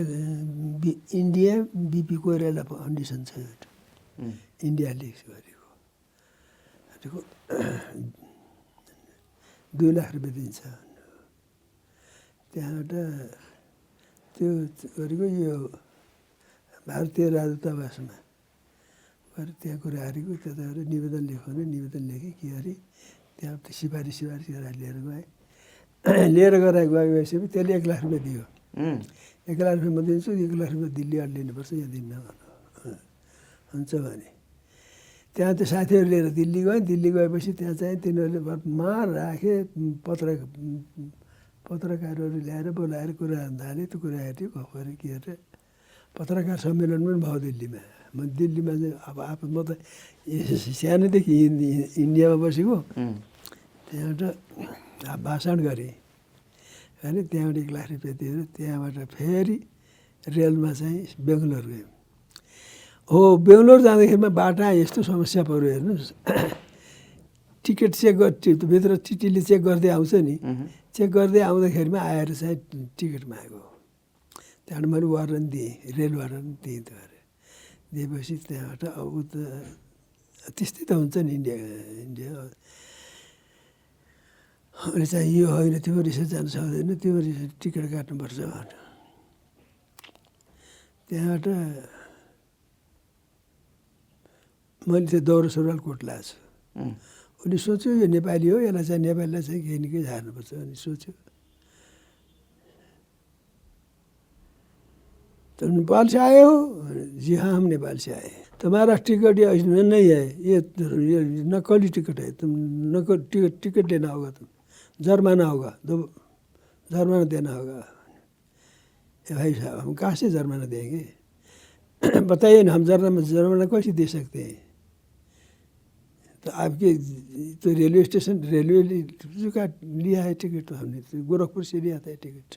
B- India BP Koirala foundation छ एउटा। इन्डियाले गरेको। दुई लाख रुपियाँ दिन्छ भन्नु। त्यहाँबाट त्यो गरेको यो भारतीय राजदूतावासमा गएर त्यहाँ कुरा हारेको त्यताबाट निवेदन लेखाउने निवेदन लेखेँ के अरे त्यहाँबाट सिफारिस सिफारिस गरेर लिएर गएँ लिएर गएर गएपछि त्यसले एक लाख रुपियाँ दियो एक लाख रुपियाँ म दिन्छु एक लाख रुपियाँ दिल्लीबाट लिनुपर्छ यहाँ दिन्न हुन्छ भने त्यहाँ त्यो साथीहरू लिएर दिल्ली गएँ दिल्ली गएपछि त्यहाँ चाहिँ तिनीहरूले मार राखे पत्र पत्रकारहरू ल्याएर बोलाएर कुरा थाले त्यो कुरा हेऱ्यो गऱ्यो के अरे पत्रकार सम्मेलन पनि भयो दिल्लीमा म दिल्लीमा चाहिँ अब आफू म त सानोदेखि इन्डी- इन्डियामा बसेको त्यहाँबाट भाषण गरेँ अनि त्यहाँबाट एक लाख रुपियाँ दिएर त्यहाँबाट फेरि रेलमा चाहिँ बेङ्गलोर गयौँ हो बेङ्गलोर जाँदाखेरिमा बाटा यस्तो समस्या पऱ्यो हेर्नुहोस् टिकट चेक गर भित्र टिटीले चेक गर्दै आउँछ नि चेक गर्दै आउँदाखेरिमा आएर चाहिँ टिकट माग्यो त्यहाँबाट मैले वारन दिएँ रेल वारन दिएँ त्यो अरे। दिएपछि त्यहाँबाट अब त त्यस्तै त हुन्छ नि इन्डिया इन्डिया। अनि चाहिँ यो होइन तिम्रो रिसर्च जानु सक्दैन तिम्रो रिसर्च टिकट काट्नुपर्छ भन्यो त्यहाँबाट मैले त्यो दौरा सुरुवाल कोट लगाएको छु उसले सोच्यो यो नेपाली हो यसलाई चाहिँ नेपालीलाई चाहिँ केही न केही झार्नुपर्छ अनि सोच्यो। तो नेपाल से आए हो? जी हाँ हम नेपाल से आए तुम्हारा टिकट ये इसमें नहीं है, ये ये नकली टिकट है। तुम नकल टिकट टिकट लेना होगा तुम। जुर्माना होगा, दो, जुर्माना देना होगा। भाई साहब, हम कहाँ से जुर्माना देंगे? [COUGHS] बताइए ना, हम जुर्माना जुर्माना कैसे दे सकते हैं? तो आपके तो रेलवे स्टेशन, रेलवे का लिया है टिकट तो हमने तो गोरखपुर से लिया था टिकट।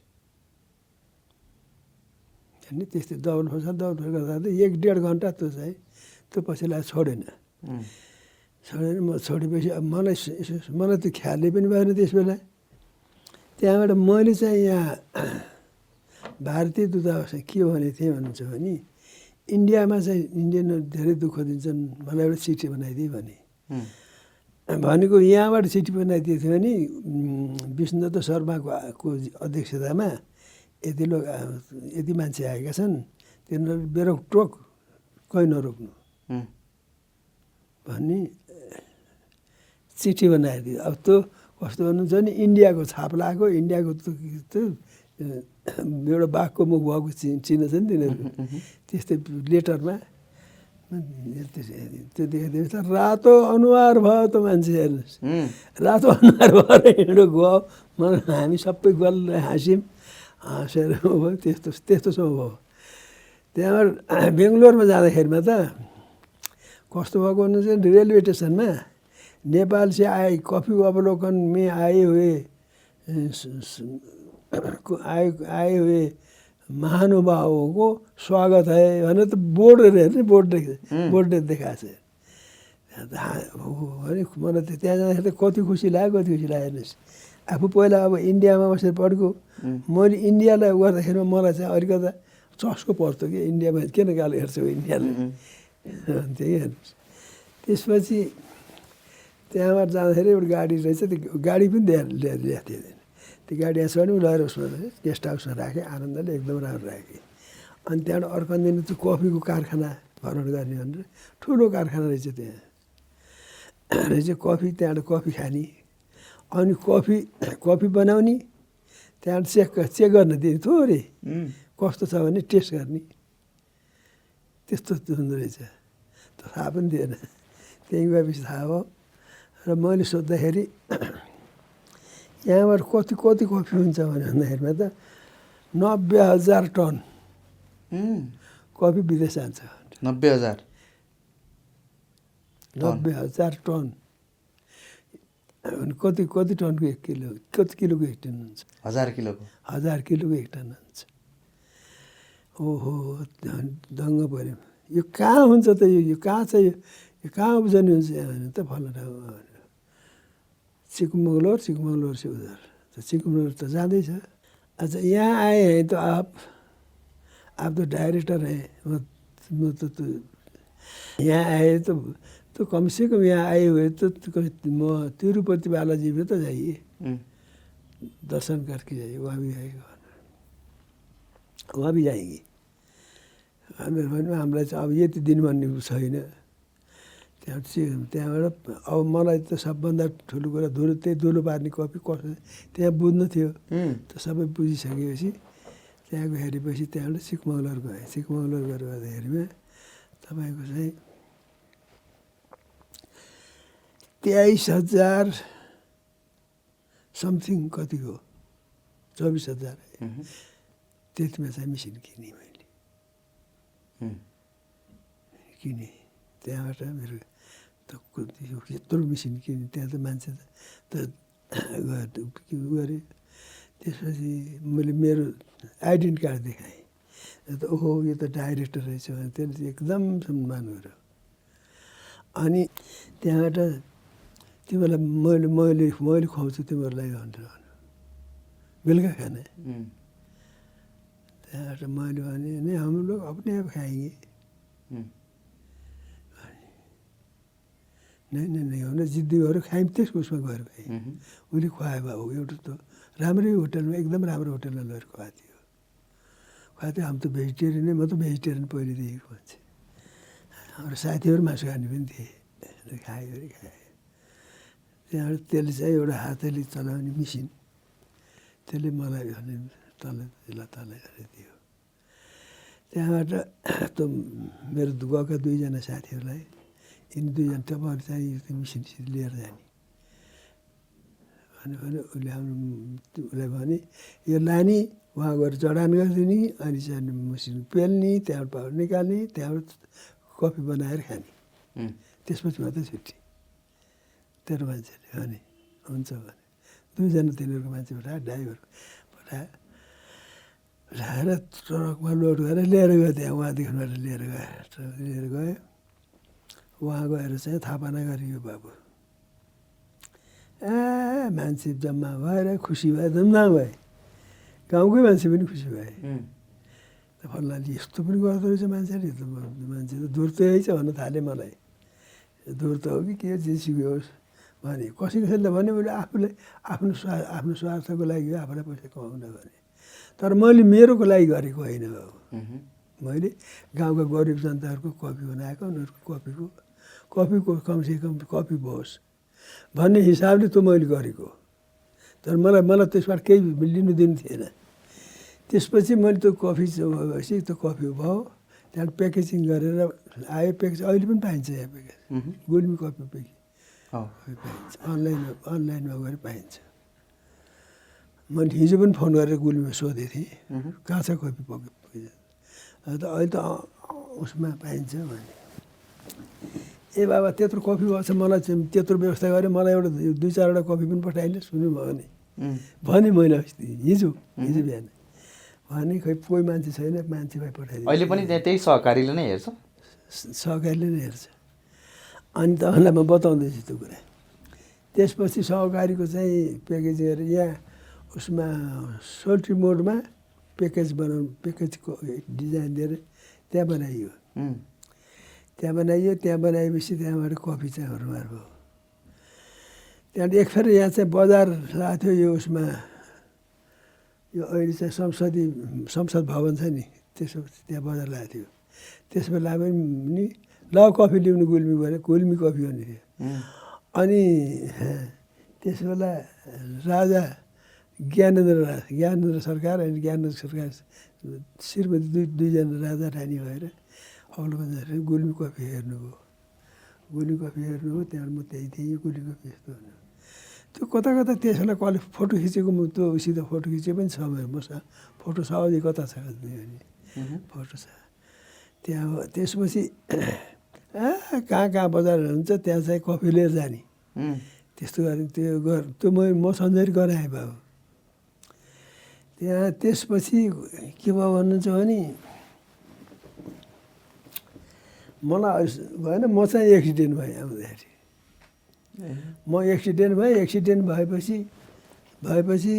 अनि त्यस्तै दौड खोज्छ दौड गर्दा एक डेढ घन्टा त्यो चाहिँ त्यो पछिलाई छोडेन छोडेन म छोडेपछि अब मलाई मलाई त्यो ख्यालै पनि भएन त्यस बेला। त्यहाँबाट मैले चाहिँ यहाँ [CLEARS THROAT] भारतीय दूतावासमा के भनेको थिएँ भन्नुहुन्छ भने इन्डियामा चाहिँ इन्डियनहरू धेरै दुःख दिन्छन् मलाई एउटा चिठी बनाइदिए भने। भनेको यहाँबाट चिठी बनाइदिएको थियो भने विष्णुदत्त शर्माको को अध्यक्षतामा यति लोक आ- यति मान्छे आएका छन् तिनीहरू बेरोक टोक कहीँ नरोक्नु। भन्ने चिठी बनाएर दियो अब त्यो कस्तो भन्नुहुन्छ भने इन्डियाको छाप लगाएको इन्डियाको एउटा बाघको मुख भएको चि चिन्ह छ नि तिनीहरू। त्यस्तै लेटरमा। त्यो देखाइदिएपछि त रातो अनुहार भयो त मान्छे हेर्नुहोस्। रातो अनुहार भएर हिँडो गयो मलाई हामी सबै गल्ल हाँस्यौँ। हाँसेर भयो त्यस्तो त्यस्तोसम्म भयो त्यहाँबाट बेङ्गलोरमा जाँदाखेरिमा त कस्तो भएको भन्नु चाहिँ रेलवे स्टेसनमा नेपाल से आए कफी अवलोकन में आए हुए आए आए हुए महानुभावों को स्वागत है भनेर त बोर्ड हेर्ने बोर्ड देख- बोर्ड देखाएको छ भने मलाई त्यहाँ जाँदाखेरि त कति खुसी लाग्यो कति खुसी लाग्यो हेर्नुहोस् आफू पहिला अब इन्डियामा बसेर पढेको मैले इन्डियालाई गर्दाखेरिमा मलाई चाहिँ अलिकता चस्को पर्थ्यो कि इन्डियामा किन गालो हेर्छौ इन्डियालाई त्यही हेर्नुहोस् त्यसपछि त्यहाँबाट जाँदाखेरि एउटा गाडी रहेछ त्यो गाडी पनि ल्याएर ल्याएर ल्याएको त्यहाँ। त्यो गाडी यहाँ चढ्यौँ लगेर उसमा गेस्ट हाउसमा राखेँ आनन्दले एकदम राम्रो राखेँ अनि त्यहाँबाट अर्को दिन त्यो कफीको कारखाना भरण गर्ने भनेर ठुलो कारखाना रहेछ त्यहाँ। रहेछ कफी त्यहाँबाट कफी खाने। अनि कफी कफी बनाउने त्यहाँबाट चेक चेक गर्न दिने थोरै कस्तो छ भने टेस्ट गर्ने। त्यस्तो हुँदो रहेछ। थाहा पनि थिएन। त्यहीँ गएपछि थाहा भयो। र मैले सोद्धाखेरि [CLEARS THROAT] यहाँबाट कति कति कफी हुन्छ भने भन्दाखेरिमा त नब्बे हजार टन। कफी विदेश जान्छ। नब्बे हजार। नब्बे हजार टन। कति कति टनको एक किलो कति किलोको एक टन हुन्छ हजार किलोको। हजार किलोको एक टन हुन्छ ओहो दङ्ग पऱ्यो। यो कहाँ हुन्छ त यो? यो कहाँ छ यो? कहाँ उब्जनी हुन्छ? यहाँ भने त फल्लो ठाउँमा भन्यो चिकमङ्गलोर चिकमङ्गलोर से उधर। त चिकमङ्गलोर त जाँदैछ। अच्छा यहाँ आए हैं तो आप आप तो डायरेक्टर हैं। तो, तो यहाँ आए तो तो कम से कम यहाँ आए हुए तो, म तिरुपति बालाजी में तो जाइए। उम्, दर्शन करके जाइए वहाँ भी आएगा। वहाँ भी जाएंगे। हामीहरू भन्यो हामीलाई चाहिँ अब यति दिन भन्ने छैन। त्यहाँ चाहिँ त्यहाँबाट अब मलाई त सबभन्दा ठुलो कुरा धुलो त्यही धुलो पार्ने कपी कसो त्यहाँ बुझ्नु थियो। उम्, त सबै बुझिसकेपछि त्यहाँ हेरेपछि त्यहाँबाट सिकमङ्गलर गएँ। सिकमङ्गलर गएर गर्दाखेरिमा तपाईँको चाहिँ तेइस हजार समथिङ कतिको चौबिस हजार। त्यतिमा चाहिँ मेसिन किनेँ मैले। किनेँ। त्यहाँबाट मेरो यत्रो मेसिन किनेँ। त्यहाँ त मान्छे त गरेँ त्यसपछि मैले मेरो आइडेन्टी कार्ड देखाएँ। त ओहो यो त डाइरेक्टर रहेछ भने त्यसले चाहिँ एकदम सम्मान गर्यो अनि त्यहाँबाट तिमीलाई मैले मैले मैले खुवाउँछु तिमीहरूलाई भनेर बेलुका खाना। त्यहाँबाट मैले भने नहीं हम लोग अपने आप खाएंगे। उम्, नहीं नहीं नहीं हो जिद्दी भएर खायौँ त्यसको उसमा गएर खाएँ उसले खुवायो बाबु एउटा त राम्रै होटलमा एकदम राम्रो होटलमा लगेर खुवाएको थियो। खुवाएको थियो हामी त भेजिटेरियन नै म त भेजिटेरियन पहिलेदेखिको मान्छे। हाम्रो साथीहरू मासु खाने पनि थिए। खायो अरे खाएँ त्यहाँबाट त्यसले चाहिँ एउटा हातले चलाउने मिसिन त्यसले मलाई भने तल त्यसलाई तल दियो त्यहाँबाट त मेरो गएका दुईजना साथीहरूलाई यिनी दुईजना तपाईँहरू चाहिँ यो मिसिन लिएर जाने। अनि भने उसले हाम्रो उसलाई भने यो लाने उहाँ गएर जडान गरिदिने अनि चाहिँ मसिन पेल्ने त्यहाँबाट पाउडर निकाल्ने त्यहाँबाट कफी बनाएर खाने। त्यसपछि मात्रै छुट्टी। तेरो मान्छेले भने हुन्छ भने। दुईजना तिनीहरूको मान्छे पठायो ड्राइभर पठायो पठाएर ट्रकमा लोड गरेर लिएर गयो त्यहाँ उहाँदेखिबाट लिएर गयो ट्रक लिएर गयो। उहाँ गएर चाहिँ थापना गरियो बाबु। ए मान्छे जम्मा भएर खुसी भए धुमधाम भए। गाउँकै मान्छे पनि खुसी भए। फल्नाले यस्तो पनि गर्दो रहेछ मान्छेले मान्छे त दुर्तै छ भन्न थालेँ मलाई। दुर्त हो कि के जेसुकै होस्। भने कसै कसैले भने मैले आफूलाई आफ्नो स्वा आफ्नो स्वार्थको लागि आफूलाई पैसा कमाउन भने। तर मैले मेरोको लागि गरेको होइन बाबु। मैले गाउँका गरिब जनताहरूको कपी बनाएको उनीहरूको कपीको कपीको कमसेकम कपी होस् भन्ने हिसाबले त मैले गरेको। तर मलाई मलाई त्यसबाट केही लिनु दिनु थिएन। त्यसपछि मैले त्यो कफी भएपछि त्यो कफी भयो त्यहाँबाट प्याकेजिङ गरेर आयो। प्याकेज अहिले पनि पाइन्छ यहाँ प्याकेज गुल्मी कफी प्याकेज पाइन्छ अनलाइनमा अनलाइनमा गएर पाइन्छ मैले हिजो पनि फोन गरेर गुल्मीमा सोधेको थिएँ कहाँ छ कपी पके अन्त अहिले त उसमा पाइन्छ भने। ए बाबा त्यत्रो कफी भएको छ मलाई त्यत्रो व्यवस्था गरेँ मलाई एउटा दुई चारवटा कफी पनि पठाइदिनु सुन्नु भयो भने भने मैले अस्ति हिजो हिजो बिहान। भने खै कोही मान्छे छैन मान्छे भाइ पठाइदिनु अहिले पनि त्यहाँ त्यही सहकारीले नै हेर्छ? सहकारीले नै हेर्छ। अनि तपाईँलाई म बताउँदैछु त्यो कुरा। त्यसपछि सहकारीको चाहिँ प्याकेज गरेर यहाँ उसमा सोल्ट्री मोडमा प्याकेज बनाउनु प्याकेजको डिजाइन दिएर त्यहाँ बनाइयो। त्यहाँ बनाइयो। त्यहाँ बनाएपछि त्यहाँबाट कफी चाहिँ हरुमार भयो। त्यहाँबाट एक फेर यहाँ चाहिँ बजार लागेको थियो। यो उसमा यो अहिले चाहिँ संसदीय संसद भवन छ नि। त्यसो त्यहाँ बजार लागेको थियो। त्यसमा लाग्यो नि ल कफी ल्याउनु गुल्मी भने गुल्मी कफी भन्ने थियो अनि त्यस बेला राजा ज्ञानेन्द्र रा- ज्ञानेन्द्र सरकार अनि ज्ञानेन्द्र सरकार श्रीमती दुई दुईजना राजा रानी भएर अग्लो गुल्मी कफी हेर्नुभयो गुली कफी हेर्नु त्यहाँबाट म त्यही थिएँ यो गुली कफी यस्तो भन्यो त्यो कता कता त्यसलाई कसले फोटो खिचेको म त्यो उसित फोटो खिचे पनि छ मेरो मसँग फोटो छ अझै कता छ भने। फोटो छ त्यहाँ त्यसपछि कहाँ कहाँ बजार हुन्छ त्यहाँ चाहिँ कफी लिएर जाने। त्यस्तो गरेँ त्यो गर त्यो म म सन्जरी गराएँ बाबु। त्यहाँ त्यसपछि के भयो भन्नुहुन्छ भने मलाई भएन म चाहिँ एक्सिडेन्ट भएँ आउँदाखेरि ए, म एक्सिडेन्ट भएँ एक्सिडेन्ट भएपछि भएपछि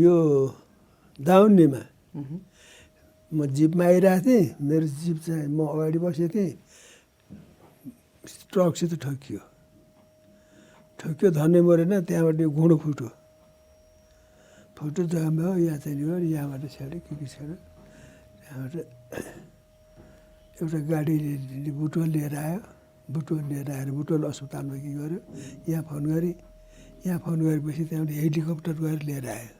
यो दाउन्नेमा। म जिपमा आइरहेको थिएँ मेरो जिप चाहिँ म अगाडि बसेको थिएँ ट्रकसित ठोकियो ठोकियो धन्ने मरेन त्यहाँबाट यो घुँडो फुट्यो फुट्यो जग्गामा हो यहाँ चाहिँ नि हो यहाँबाट छेड्यो के के छेड्यो त्यहाँबाट एउटा गाडीले बुटोल लिएर आयो बुटोल लिएर आएर बुटोल अस्पतालमा के गर्यो यहाँ फोन गरेँ यहाँ फोन गरेपछि त्यहाँबाट हेलिकप्टर गएर लिएर आयो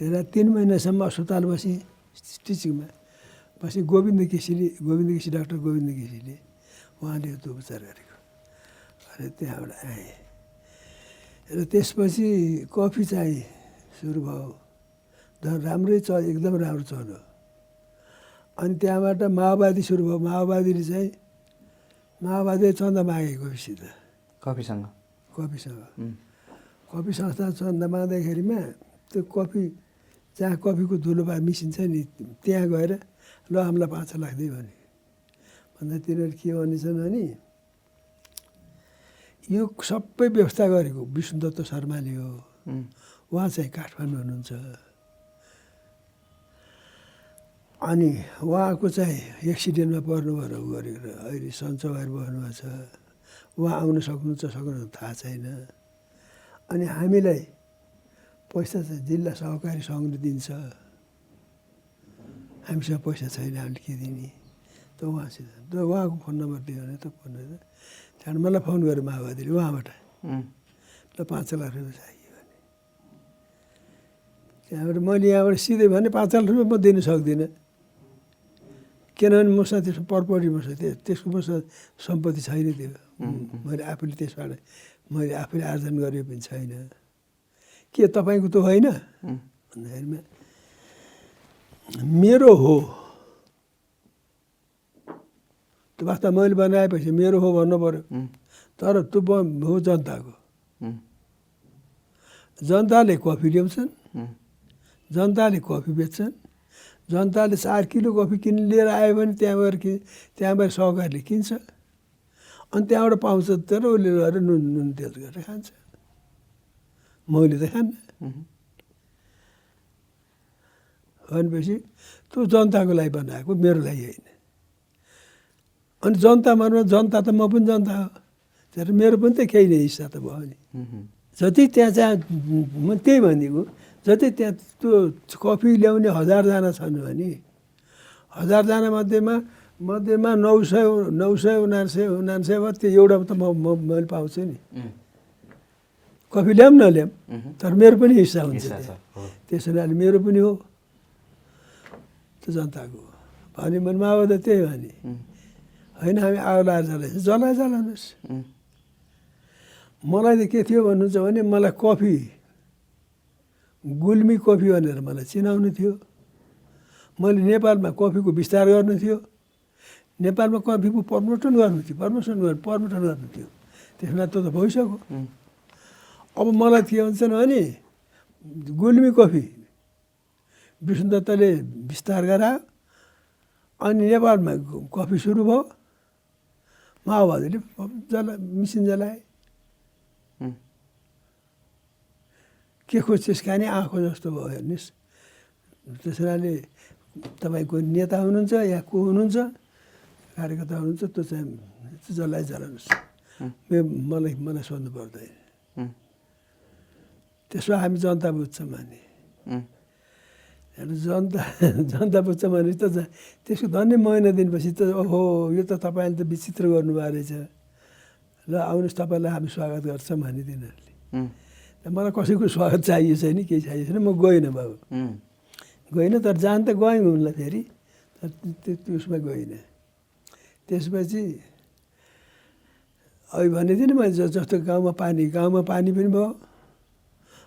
लिएर तिन महिनासम्म अस्पताल बसेँ टिचिङमा पछि गोविन्द केसीले गोविन्द केसी डाक्टर गोविन्द केसीले उहाँले त्यो उपचार गरेको अनि त्यहाँबाट आएँ र त्यसपछि कफी चाहिँ सुरु भयो राम्रै च एकदम राम्रो चल्यो अनि त्यहाँबाट माओवादी सुरु भयो माओवादीले चाहिँ माओवादीले चन्दा मागे कफीसित कफीसँग कफीसँग कफी संस्था चन्दा माग्दाखेरिमा त्यो कफी जहाँ कफीको धुलो भए मिसिन्छ नि त्यहाँ गएर ल हामीलाई पाँच लाख दियो भने भन्दा तिनीहरू के भनेछन् भने यो सबै व्यवस्था गरेको विष्णुदत्त शर्माले हो। उहाँ चाहिँ काठमाडौँ हुनुहुन्छ। अनि उहाँको चाहिँ एक्सिडेन्टमा पर्नुभयो ऊ गरेर अहिले सन्चो भएर बस्नुभएको छ। उहाँ आउन सक्नुहुन्छ सक्नुहुन्छ थाहा छैन। अनि हामीलाई पैसा चाहिँ जिल्ला सहकारी सङ्घले दिन्छ। हामीसँग पैसा छैन हामीले के दिने? त उहाँसित त उहाँको फोन नम्बर दियो भने त फोन गरेर त्यहाँबाट मलाई फोन गर्यो माओवादीले उहाँबाट। ल पाँच लाख रुपियाँ चाहियो भने। त्यहाँबाट मैले यहाँबाट सिधै भने पाँच लाख रुपियाँ म दिन सक्दिनँ। किनभने मसँग त्यसको प्रपर्टी मसँग त्यो त्यसको मसँग सम्पत्ति छैन त्यो। मैले आफूले त्यसबाट मैले आफूले आर्जन गरेको पनि छैन। के तपाईँको त होइन? भन्दाखेरिमा मेरो हो। त्यो वास्ता मैले बनाएपछि मेरो हो भन्नु पऱ्यो तर त्यो हो जनताको। जनताले कफी ल्याउँछन्। जनताले कफी बेच्छन्। जनताले चार किलो कफी किन लिएर आयो भने त्यहाँ गएर कि त्यहाँबाट सहकारीले किन्छ। अनि त्यहाँबाट पाउँछ तर उसले गएर नुन नुन तेल गरेर खान्छ। मैले उम्, भनेपछि त्यो जनताको लागि बनाएको मेरो लागि होइन अनि जनता मनमा जनता त म पनि जनता हो। तर मेरो पनि त केही नै हिस्सा त भयो नि। जति त्यहाँ चाहिँ म त्यही भनिदिएको जति त्यहाँ त्यो कफी ल्याउने हजारजना छन् भने हजारजना मध्येमा मध्येमा नौ सय नौ सय उनासय उनासय भयो त्यो एउटा त म मैले पाउँछु नि। कफी ल्याऊँ नल्याऊँ तर मेरो पनि हिस्सा हुन्छ हिस्सा छ, त्यहाँ। हो। त्यस हुनाले मेरो पनि हो। त्यो जनताको हो। भने मैले माओवादी त्यही भने उम्, होइन हामी आगो लगाएर जलाइन्छ जलाए जलाउनुहोस् मलाई त के थियो भन्नुहुन्छ भने मलाई कफी गुल्मी कफी भनेर मलाई चिनाउनु थियो। मैले नेपालमा कफीको विस्तार गर्नु थियो। नेपालमा कफीको प्रमोसन गर्नु थियो। प्रमोसन गर्नु प्रमोसन गर्नु थियो। त्यसमा त त भइसक्यो। अब मलाई के भन्छन् भने गुल्मी कफी। विष्णुदत्तले विस्तार गरायो अनि नेपालमा कफी सुरु भयो। माओवादीले जला मिसिन जलाए। के खोज्छस् खाने आँखो जस्तो भयो हेर्नुहोस्। त्यस कारणले तपाईँको नेता हुनुहुन्छ या को हुनुहुन्छ? कार्यकर्ता हुनुहुन्छ त्यो चाहिँ जसलाई जलाउनुहोस् मे- मलाई मलाई सोध्नु पर्दैन। उम्, त्यसो हामी जनता बुझ्छौँ भने जनता जनता बुझ्छ भने त त्यसको धन्य महिना दिनपछि त ओहो यो त तपाईँले त विचित्र गर्नुभएको रहेछ ल आउनुहोस् तपाईँलाई हामी स्वागत गर्छौँ भने तिनीहरूले मलाई कसैको स्वागत चाहिएको छैन केही चाहिएको छैन म गइनँ बाबु गइनँ तर जान त गएँ घुम्न फेरि तर त्यो त्यो उसमा गइनँ त्यसपछि थिएँ नि मैले जस्तो गाउँमा पानी गाउँमा पानी पनि भयो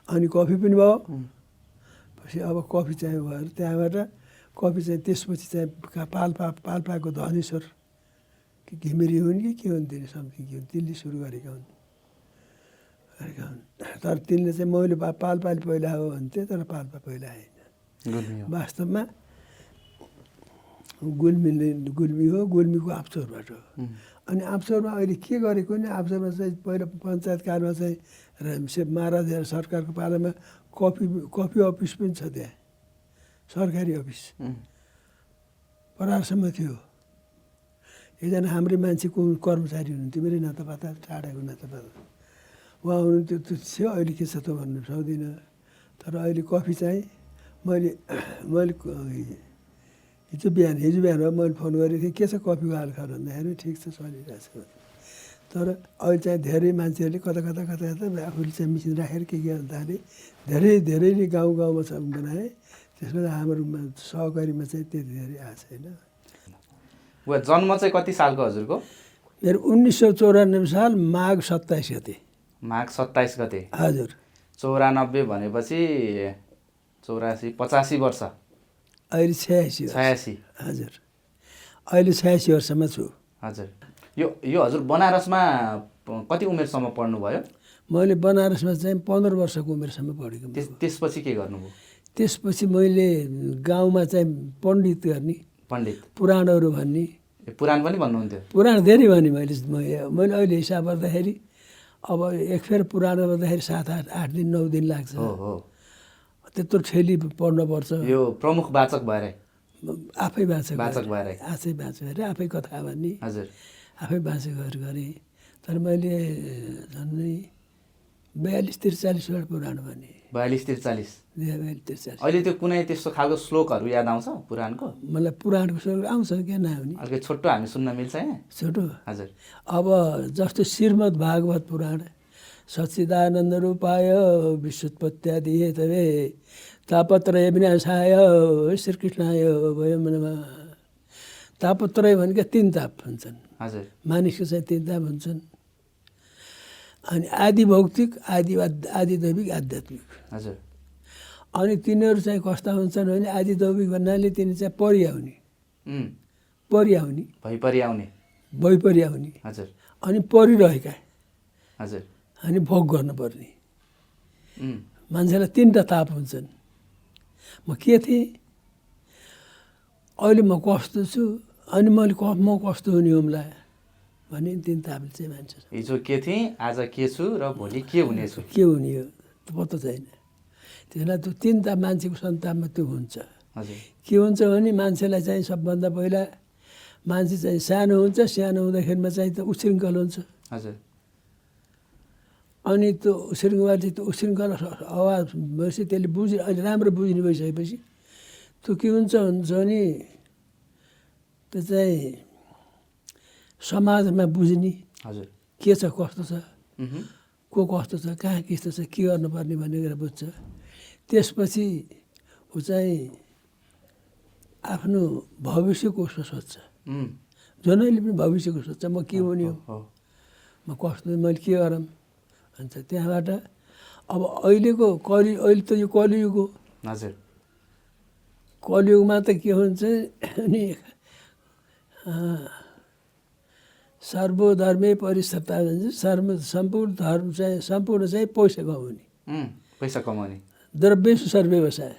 अनि कफी पनि भयो। पछि अब कफी चाहिँ भएर त्यहाँबाट कफी चाहिँ त्यसपछि चाहिँ पाल्पा पाल्पाको धनेश्वर कि घिमिरी हुन् कि के हुन् तिनी समथिङ के हुन्? तिनले सुरु गरेका हुन्। गरेका हुन्। तर तिनले चाहिँ मैले पाल्पाले पहिला हो भन्थे तर पाल्पा पहिला आएन। वास्तवमा गुल्मीले गुल्मी हो गुल्मीको आप्सोरबाट हो। अनि आप्सोरमा अहिले के गरेको नि? आप्सोरमा चाहिँ पहिला पञ्चायत कालमा चाहिँ र से महाराज सरकारको पालामा कफी कफी अफिस पनि छ त्यहाँ। सरकारी अफिस। परारसम्म थियो। एकजना हाम्रै मान्छे को कर्मचारी हुनुहुन्थ्यो। मेरै नातापाता टाढाको नातापाता। उहाँ हुनुहुन्थ्यो त्यो थियो। अहिले के छ त भन्नु सक्दिनँ। तर अहिले कफी चाहिँ मैले मैले हिजो बिहान हिजो बिहान मैले फोन गरेको थिएँ के छ कफीको हालखबर भन्दाखेरि ठिक छ चलिरहेको छ। तर अहिले चाहिँ धेरै मान्छेहरूले कता कता कता कता आफूले चाहिँ मिसिन राखेर के के भन्दाखेरि धेरै धेरै नै गाउँ गाउँमा छ बनाए। त्यसमा हाम्रो मा- सहकारीमा चाहिँ त्यति धेरै आएको छैन। वा जन्म चाहिँ कति सालको हजुरको? मेरो उन्नाइस सौ चौरानब्बे साल माघ सत्ताइस गते। माघ सत्ताइस गते। हजुर। चौरानब्बे भनेपछि चौरासी पचासी वर्ष। अहिले छयासी। छयासी। हजुर। अहिले छयासी वर्षमा छु। हजुर। यो यो हजुर बनारसमा कति उमेरसम्म पढ्नुभयो? मैले बनारसमा चाहिँ पन्ध्र वर्षको उमेरसम्म पढेको त्यस त्यसपछि के गर्नुभयो? त्यसपछि मैले गाउँमा चाहिँ पण्डित गर्ने पण्डित। पुराणहरू भन्ने। पुराण पनि भन्नुहुन्थ्यो? पुराण धेरै भने मैले मैले अहिले हिसाब गर्दाखेरि अब एक फेर पुराण गर्दाखेरि सात आठ आठ दिन नौ दिन लाग्छ। हो। त्यत्रो ठेली पढ्नुपर्छ यो प्रमुख वाचक भएर। आफै बाँचेको वाचक भएर। आफै बाँचेर आफै कथा भन्ने। हजुर। आफै बाँचेकोहरू गरेँ। तर मैले झन्डै बयालिस त्रिचालिसवटा पुराण भने। बयालिस त्रिचालिस। अहिले त्यो कुनै त्यस्तो खालको श्लोकहरू याद आउँछ पुराणको? मलाई पुराणको स्वर आउँछ क्या नआउने अलिकति छोटो हामी सुन्न मिल्छ यहाँ। छोटो? हजुर। अब जस्तो श्रीमद् भागवत पुराण सच्चिदानन्द रूपाय विश्वोत्पत्त्यादि हेतवे तापत्रय विनाशाय श्रीकृष्णाय वयम नमः। तापत्रय भनेको तिन ताप हुन्छन् हजुर। मानिसको चाहिँ तिन ताप हुन्छन् अनि आदि भौतिक आदि दैविक आध्यात्मिक। हजुर। अनि तिनीहरू चाहिँ कस्ता हुन्छन् भने आदि दैविक भन्नाले तिनी चाहिँ परिआउने। परिआउने। भइपरि आउने भइपरिआउने हजुर। अनि परिरहेका। हजुर। अनि भोग गर्नुपर्ने। मान्छेलाई तिनवटा ताप हुन्छन्। म के थिएँ? अहिले म कस्तो छु? अनि मैले क म कस्तो हुने हुम्ला? भने तिन तापले चाहिँ मान्छे हिजो के थिएँ? आज के छु र भोलि के हुनेछु के हुने हो? त्यो पत्तो छैन। त्यसलाई त्यो तिन ताप मान्छेको सन्तापमा त्यो हुन्छ। के हुन्छ भने मान्छेलाई चाहिँ सबभन्दा पहिला मान्छे चाहिँ सानो हुन्छ सानो हुँदाखेरिमा चाहिँ त उशृङ्खल हुन्छ। हजुर। अनि त्यो उशृङ्खला त्यो उशृङ्खल आवाज भएपछि त्यसले बुझ्ने अहिले राम्रो बुझ्ने भइसकेपछि त्यो के हुन्छ हुन्छ भने त्यो चाहिँ समाजमा बुझ्ने। हजुर। के छ कस्तो छ को कस्तो छ कहाँ कस्तो छ के गर्नुपर्ने भन्ने कुरा बुझ्छ। त्यसपछि ऊ चाहिँ आफ्नो भविष्यको उसो सोध्छ। उम्, जनैले पनि भविष्यको सोध्छ म के हुने हो। म कस्तो मैले के गरौँ? भन्छ त्यहाँबाट अब अहिलेको कलि अहिले त यो कलियुग हो। हजुर। कलियुगमा त के हुन्छ अनि सर्वधर्मै परिस्थिता भन्छ। सर्व सम्पूर्ण धर्म चाहिँ सम्पूर्ण चाहिँ पैसा कमाउने। पैसा कमाउने। द्रव्य सर्व्यवसाय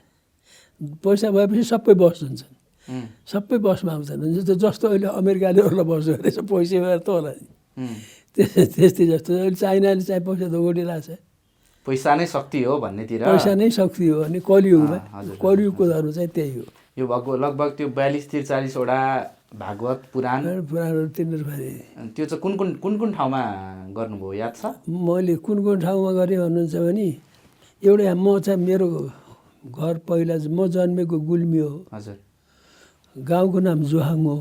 पैसा भएपछि सबै बस हुन्छन्। सबै बसमा आउँछन्। जस्तो जस्तो अहिले अमेरिकाले अरूलाई बस गरेछ पैसा भएर त होला त्यस्तै जस्तो अहिले चाइनाले चाहिँ पैसा धोगोडिरहेछ पैसा नै शक्ति हो भन्नेतिर। पैसा नै शक्ति हो अनि कलियुगमा। कलियुगको धर्म चाहिँ त्यही हो। यो भएको लगभग त्यो बयालिस त्रिचालिसवटा भागवत पुराण। पुराणहरू तिनीहरू त्यो चाहिँ कुन कुन कुन कुन ठाउँमा गर्नुभयो याद छ? मैले कुन कुन ठाउँमा गरेँ भन्नुहुन्छ भने एउटा म चाहिँ मेरो घर पहिला म जन्मेको गुल्मी हो। हजुर। गाउँको नाम जोहाङ हो।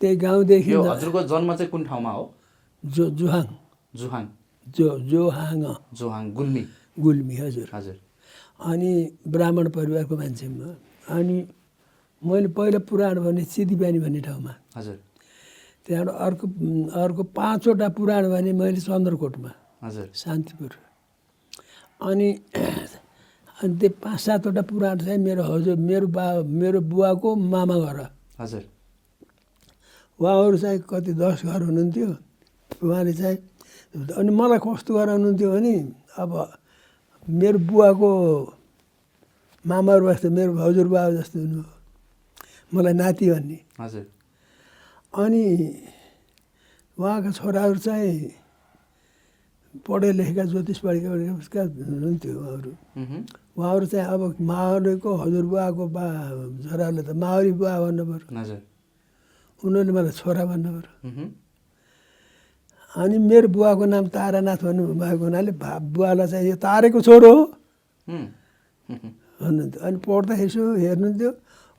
त्यही गाउँदेखि हजुरको जन्म चाहिँ कुन ठाउँमा हो? जो जोहाङ जुहाङ जो जोहाङ जोहाङ गुल्मी। गुल्मी हजुर। हजुर। अनि ब्राह्मण परिवारको मान्छे म। अनि मैले पहिला पुराण भने सिद्धिबानी भन्ने ठाउँमा। हजुर। त्यहाँबाट अर्को अर्को पाँचवटा पुराण भने मैले चन्द्रकोटमा। हजुर। शान्तिपुर। अनि अनि त्यो पाँच सातवटा पुराण चाहिँ मेरो हजुर मेरो बा मेरो बुवाको मामा घर। हजुर। उहाँहरू चाहिँ कति दस घर हुनुहुन्थ्यो। उहाँले चाहिँ अनि मलाई कस्तो गराउनुहुन्थ्यो भने अब मेरो बुवाको मामाहरू जस्तो मेरो हजुरबा जस्तो हुनु मलाई नाति भन्ने। हजुर। अनि उहाँका छोराहरू चाहिँ पढे लेखेका ज्योतिष पढेका उसका हुनुहुन्थ्यो उहाँहरू। उहाँहरू चाहिँ अब माओरीको हजुरबुवाको बा छोराहरूले त माओरी बुवा भन्नु पऱ्यो। उनीहरूले मलाई छोरा भन्नु पऱ्यो। अनि मेरो बुवाको नाम तारानाथ भन्नुभएको हुनाले भा बुवालाई चाहिँ यो तारेको छोरो हो। भन्नुहुन्थ्यो अनि पढ्दाखेरि यसो हेर्नुहुन्थ्यो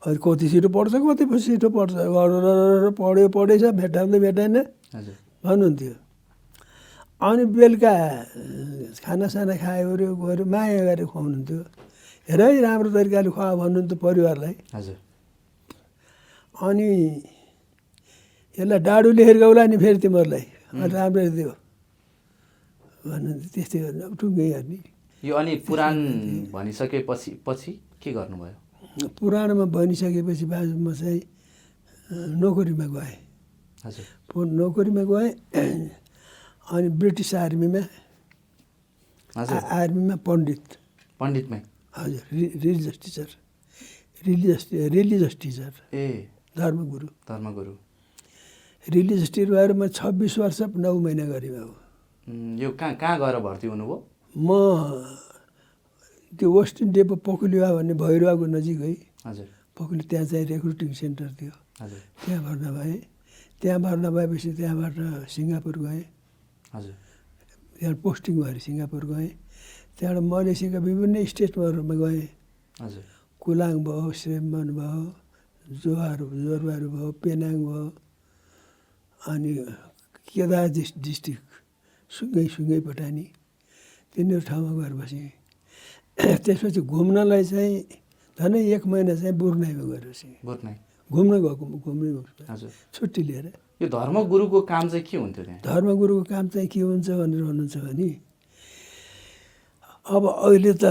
अनि कति छिटो पढ्छ कति छिटो पढ्छ पढ्यो पढेछ भेटाउँदै भेटाएन भन्नुहुन्थ्यो। अनि बेलुका खानासाना खायो ओऱ्यो गऱ्यो माया गरेर खुवाउनुहुन्थ्यो। हेर है राम्रो तरिकाले खुवा भन्नुहुन्थ्यो परिवारलाई। हजुर। अनि यसलाई डाडुले हिर्काउला नि फेरि तिमीहरूलाई। अनि राम्ररी दियो भन्नुहुन्थ्यो त्यस्तै गर्नु अब टुङ्गै गर्ने। यो अनि पुराण भनिसकेपछि पछि के गर्नुभयो? पुराणोमा भनिसकेपछि बाजु म चाहिँ नोकरीमा गएँ। हजुर। नोकरीमा गएँ [CLEARS THROAT] अनि ब्रिटिस आर्मीमा आर्मीमा पण्डित। पण्डितमै? हजुर रि- religious teacher. Religious religious teacher. ए। धर्मगुरु। धर्मगुरु। रिलिजियस टिचर भएर म छब्बिस वर्ष नौ महिना गरेँ बाबु। यो कहाँ कहाँ गएर भर्ती हुनुभयो? म त्यो वेस्टर्न डेपो पोखलिवा भन्ने भैरवाको नजिकै हजुर। पोखली त्यहाँ चाहिँ रेक्रुटिङ सेन्टर थियो। त्यहाँ भर्ना भएँ त्यहाँ भर्ना भएपछि त्यहाँबाट सिङ्गापुर गएँ। हजुर। त्यहाँ पोस्टिङ भएर सिङ्गापुर गएँ। त्यहाँबाट मलेसियाका विभिन्न स्टेटहरूमा गएँ। हजुर। कुलाङ भयो श्रेमन भयो जोहार जोरबार भयो पेनाङ भयो। अनि केदार डिस डिस्ट्रिक्ट सुङ्गै सुङ्गै पटानी तिनीहरू ठाउँमा गएर बसेँ [CLEARS THROAT] त्यसपछि घुम्नलाई चाहिँ झन्डै एक महिना चाहिँ बुर्नाइमा गएर बसेँ घुम्न गएको घुम्नै गएको छुट्टी लिएर। यो धर्मगुरुको काम चाहिँ के हुन्थ्यो त्यहाँ? धर्मगुरुको काम चाहिँ के हुन्छ भनेर भन्नुहुन्छ भने अब अहिले त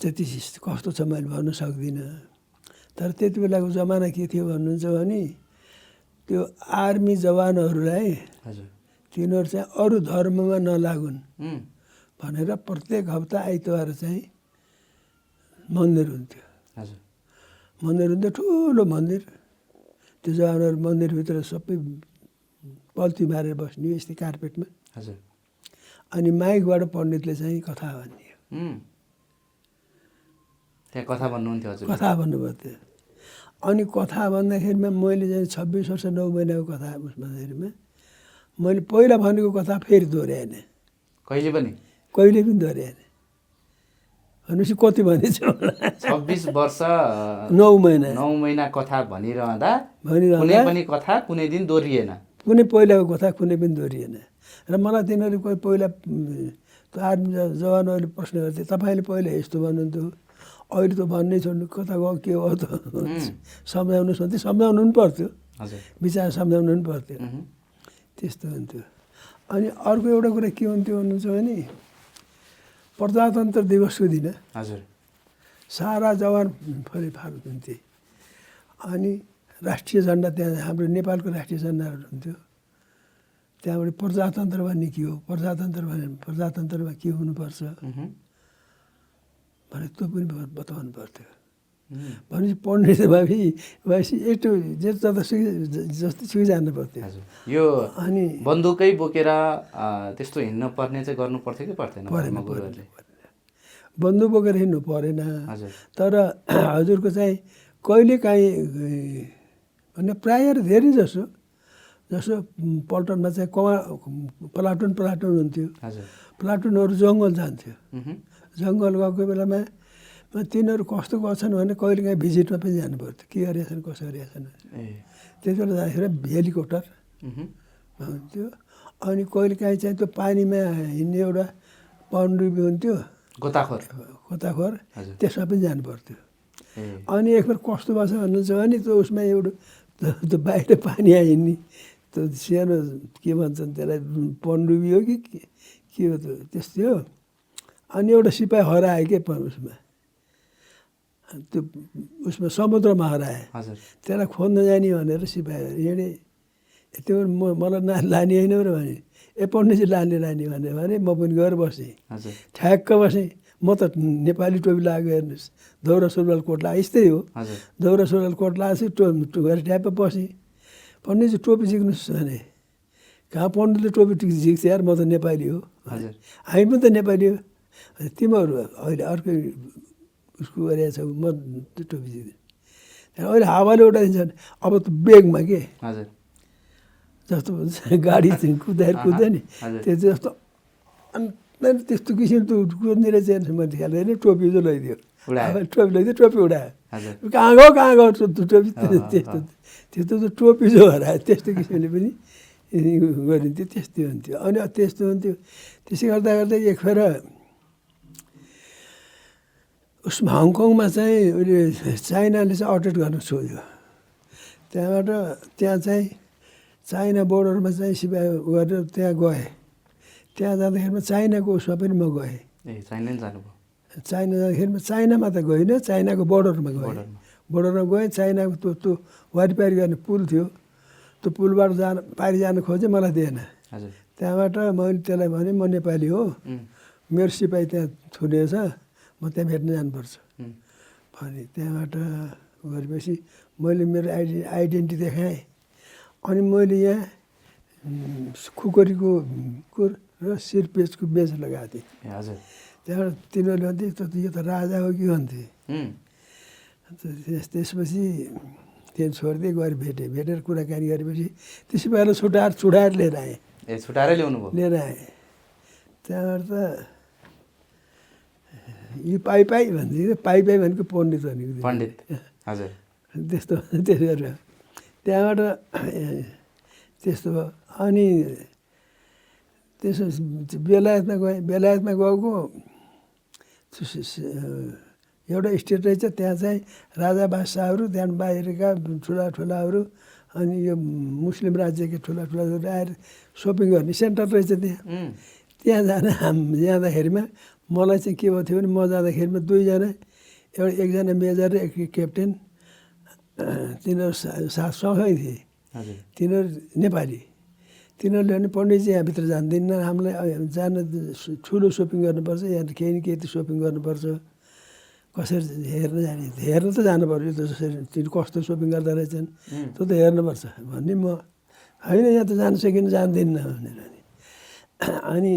त्यति कस्तो छ मैले भन्न सक्दिनँ। तर त्यति बेलाको जमाना के थियो भन्नुहुन्छ भने त्यो आर्मी जवानहरूलाई तिनीहरू चाहिँ अरू धर्ममा नलागुन् भनेर प्रत्येक हप्ता आइतबार चाहिँ मन्दिर हुन्थ्यो। मन्दिर हुन्थ्यो ठुलो मन्दिर। त्यो जवानहरू मन्दिरभित्र सबै पल्ती मारेर बस्ने यस्तै कार्पेटमा। अनि माइकबाट पण्डितले चाहिँ कथा त्यहाँ कथा भन्नुहुन्थ्यो कथा भन्नुभयो त्यो। अनि कथा भन्दाखेरिमा मैले चाहिँ छब्बिस वर्ष नौ महिनाको कथा भन्दाखेरिमा मैले पहिला भनेको कथा फेरि दोहोऱ्याएन। कहिले पनि? कहिले पनि दोहोऱ्याएन। भनेपछि कति भनेछु छब्बिस वर्ष नौ महिना। नौ महिना कथा भनिरहँदा कुनै भनिरहँदा पनि कथा कुनै दिन दोहोरिएन। कुनै पहिलाको कथा कुनै पनि दोहोरिएन। र मलाई तिनीहरू कोही पहिला आर्मी जवानहरूले प्रश्न गर्थे तपाईँले पहिला यस्तो भन्नुहुन्थ्यो? अहिले त भन्नै छोड्नु कता गयो के हो त? सम्झाउनुहोस् भन्थे। सम्झाउनु पनि पर्थ्यो। विचार सम्झाउनु पनि पर्थ्यो। त्यस्तो हुन्थ्यो। अनि अर्को एउटा कुरा के हुन्थ्यो भन्नुहुन्छ भने प्रजातन्त्र दिवसको दिन। हजुर। सारा जवान फलिफाल हुन्थे। अनि राष्ट्रिय झन्डा त्यहाँ हाम्रो नेपालको राष्ट्रिय झन्डाहरू हुन्थ्यो। त्यहाँबाट प्रजातन्त्र भन्ने के हो? प्रजातन्त्र भने प्रजातन्त्रमा के हुनुपर्छ? भने त्यो पनि बताउनु पर्थ्यो। भनेपछि पण्डित भएपछि भएपछि यस्तो जे जता सुकै जस्तै सुकै जानु पर्थ्यो। यो अनि बन्दुकै बोकेर त्यस्तो हिँड्न पर्ने चाहिँ गर्नु पर्थ्यो कि पर्दैन परेन बन्दुक बोकेर हिँड्नु परेन। तर [CLEARS THROAT] हजुरको चाहिँ कहिले काहीँ भने प्रायः र धेरै जसो जसो पल्टनमा चाहिँ कमा प्लाटुन प्लाटुन हुन्थ्यो। प्लाटुनहरू जङ्गल जान्थ्यो। जङ्गल गएको बेलामा म तिनीहरू कस्तो गर्छन् भने कहिले काहीँ भिजिटमा पनि जानु पर्थ्यो। के गरेछन् कसो गरेछन् त्यति बेला जाँदाखेरि हेलिकप्टर हुन्थ्यो। अनि कहिले काहीँ चाहिँ त्यो पानीमा हिँड्ने एउटा पनडुब्बी हुन्थ्यो। गोताखोर। हजुर। त्यसमा पनि जानु पर्थ्यो। अनि एकखेर कस्तो भएको छ भन्नुहुन्छ भने त्यो उसमा एउटा त्यो- बाहिर पानी आइहिँड्ने त्यो सानो के भन्छन् त्यसलाई पनडुबी हो कि के के हो त्यो? त्यस्तै हो। अनि एउटा सिपाही हरायो के उसमा? त्यो उसमा समुद्रमा हराए। त्यसलाई खोज्न जाने भनेर सिपाहीहरू हिँडे। त्यो म मलाई ना लाने होइन र भने। ए पण्डितजी लाने लाने भने भने म पनि गएर बसेँ। ठ्याक्क बसेँ। म त नेपाली टोपी लगाएको हेर्नुहोस्। दौरा सुरुवाल कोट लगाएको यस्तै हो। दौरा सुरुवाल कोट लगाएको छु टो गएर ट्याप्प बसेँ। पण्डितजी टोपी झिक्नुहोस् भने। कहाँ पण्डितले टोपी टिक झिक्छ यार म त नेपाली हो। हामी पनि त नेपाली हो। अनि तिमीहरू अहिले अर्कै उसको गरेको छौ म टोपी त्यहाँदेखि अहिले हावाले उठाइदिन्छ अब त बेगमा के? हजुर। जस्तो हुन्छ गाडी चाहिँ [LAUGHS] कुदाएर कुद्छ नि। त्यो जस्तो अनि त्यहाँदेखि त्यस्तो किसिमको कुद्ने रहेछ मैले ख्याल टोपी चाहिँ। अब टोपी लैदियो टोपी उडायो। कहाँ गयो कहाँ गयो टोपी त्यस्तो। त्यस्तो त टोपी जो हरायो त्यस्तो किसिमले पनि गरिन्थ्यो त्यस्तै हुन्थ्यो। अनि त्यस्तो हुन्थ्यो। त्यसै गर्दा गर्दा एक फेर उसमा हङकङमा चाहिँ उसले चाइनाले चाहिँ अटेट गर्न छोड्यो। त्यहाँबाट त्यहाँ चाहिँ चाइना बोर्डरमा चाहिँ सिपाही गरेर त्यहाँ गएँ। त्यहाँ जाँदाखेरिमा चाइनाको उसमा पनि म गएँ। ए चाइना जानुभयो। चाइना जाँदाखेरिमा चाइनामा त गइनँ चाइनाको बोर्डरमा गएँ। बोर्डरमा। गएँ चाइनाको त्यो त्यो वारिपारि गर्ने पुल थियो। त्यो पुलबाट जान पारि जान खोजेँ मलाई दिएन। त्यहाँबाट मैले त्यसलाई भने म नेपाली हो। मेरो सिपाही त्यहाँ थुनेछ त्यहाँ भेट्न जानुपर्छ। भने त्यहाँबाट गरेपछि मैले मेरो आइडि आइडेन्टिटी देखाएँ। अनि मैले यहाँ खुकुरीको कुर र सिरपेजको बेच लगाएको थिएँ। हजुर। त्यहाँबाट तिनीहरूले भन्थे त यो त राजा हो कि भन्थे? त्यस त्यसपछि त्यहाँ छोडिदिएँ गएर भेटेँ। भेटेर कुराकानी गरेपछि त्यसै पहिला छुट्याएर छुट्याएर लिएर आएँ। ए छुट्याएरै ल्याउनु भयो लिएर आएँ। त्यहाँबाट त यो पाइ पाइ भन्थ्यो पाइ पाइ भनेको पण्डित भनेको। पण्डित। हजुर। त्यस्तो त्यसो गरेर त्यहाँबाट त्यस्तो भयो। अनि त्यसो बेलायतमा गएँ। बेलायतमा गएको एउटा स्टेट रहेछ। त्यहाँ चाहिँ राजा बादशाहहरू त्यहाँबाट बाहिरका ठुला ठुलाहरू अनि यो मुस्लिम राज्यका ठुला ठुलाहरू आएर सपिङ गर्ने सेन्टर रहेछ त्यहाँ। त्यहाँ जान हाम जाँदाखेरिमा मलाई चाहिँ के भएको थियो भने म जाँदाखेरिमा दुईजना एउटा एकजना मेजर र एक क्याप्टेन तिनीहरू सा- साथ सँगै थिए। हजुर। तिनीहरू नेपाली। तिनीहरूले भने पण्डितजी यहाँभित्र जान्दिनँ हामीलाई जान ठुलो सपिङ गर्नुपर्छ यहाँ केही न केही त सपिङ गर्नुपर्छ। कसरी हेर्न जाने हेर्न त जानु पऱ्यो यो त जसरी तिनी कस्तो सपिङ गर्दा रहेछन्। त्यो त हेर्नुपर्छ। भन्ने म होइन यहाँ त जानु सकिनँ जान्दिनँ भनेर [CLEARS THROAT] अनि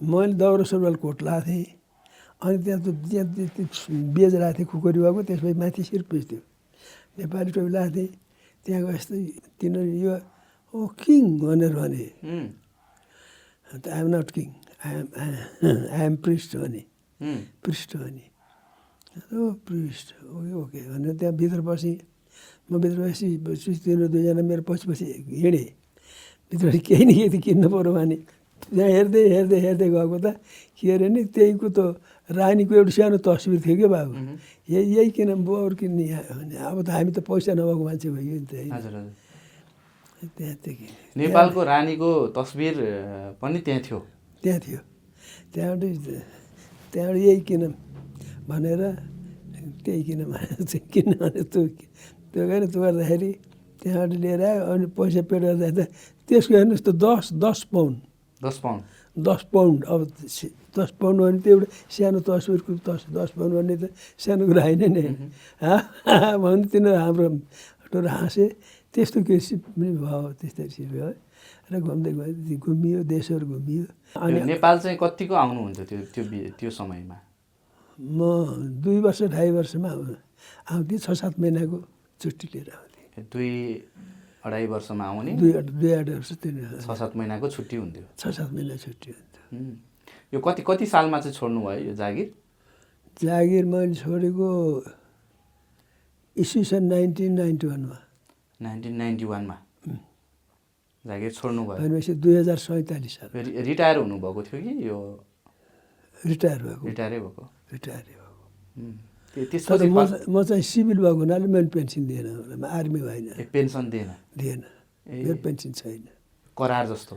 मैले दौरा सुरुवाल कोट लगाएको थिएँ अनि त्यहाँ त्यहाँ त्यो- त्यो बेज लगाएको थिएँ खुकुरी भएको त्यसपछि माथि सिर्पेज थियो नेपाली टोपी लगाएको थिएँ त्यहाँ गएपछि तिनीहरू यो ओ किङ भनेर भने। उम्, I'm not king I'm I'm priest भने। पृष्ठ भने। ओ पृष्ठ ओके ओके भनेर त्यहाँ भित्र बसेँ। म भित्र बसी बसी तिनीहरू दुईजना मेरो पछि पछि हिँडेँ। भित्र केही न केही त किन्नु पऱ्यो भने। त्यहाँ हेर्दै हेर्दै हेर्दै गएको त के अरे नि त्यहीको त रानीको एउटा सानो तस्बिर थियो क्या बाबु। यही यही किन बोर किन्ने यहाँ भने अब त हामी त पैसा नभएको मान्छे भयो नि त्यहाँ नेपालको रानीको तस्बिर पनि त्यहाँ थियो त्यहाँ थियो त्यहाँबाट त्यहाँबाट यही किन भनेर त्यही किन भनेर चाहिँ किन भने त्यो त्यो गरेर त्यो गर्दाखेरि त्यहाँबाट लिएर आयो अनि पैसा पेड गर्दा त त्यसको हेर्नुहोस् त दस दस पाउन्ड दस पाउन्ड दस पाउन्ड अब दस पाउन्ड भने त्यो एउटा सानो तस्बिरको दस दस पाउन्ड भन्ने त सानो कुरा होइन नि हा भने तिनीहरू हाम्रो टोर हाँसे त्यस्तो पनि भयो त्यस्तै सिप भयो र घुम्दै गयो घुमियो देशहरू घुमियो अनि नेपाल चाहिँ कतिको आउनुहुन्थ्यो त्यो त्यो त्यो समयमा म दुई वर्ष ढाई वर्षमा आउ- आउँथेँ छ सात महिनाको छुट्टी लिएर आउँथेँ दुई अढाई वर्षमा आउने। दुई दुई आठ वर्ष तिन छ सात महिनाको छुट्टी हुन्थ्यो। छ सात महिना छुट्टी हुन्थ्यो। यो कति कति सालमा चाहिँ छोड्नु भयो यो जागिर? जागिर मैले छोडेको इस्वी सन् नाइन्टिन नाइन्टी वानमा। नाइन्टिन नाइन्टी वानमा? जागिर छोड्नु भयो। भनेपछि दुई हजार सैँतालिस साल। रिटायर हुनुभएको थियो कि यो रिटायर भएको। रिटायरै भएको? रिटायर भएको। त्यसपछि म चाहिँ सिभिल भएको हुनाले मैले पेन्सन दिएन आर्मी भएन। पेन्सन दिएन? दिएन। मेरो पेन्सन छैन। करार जस्तो?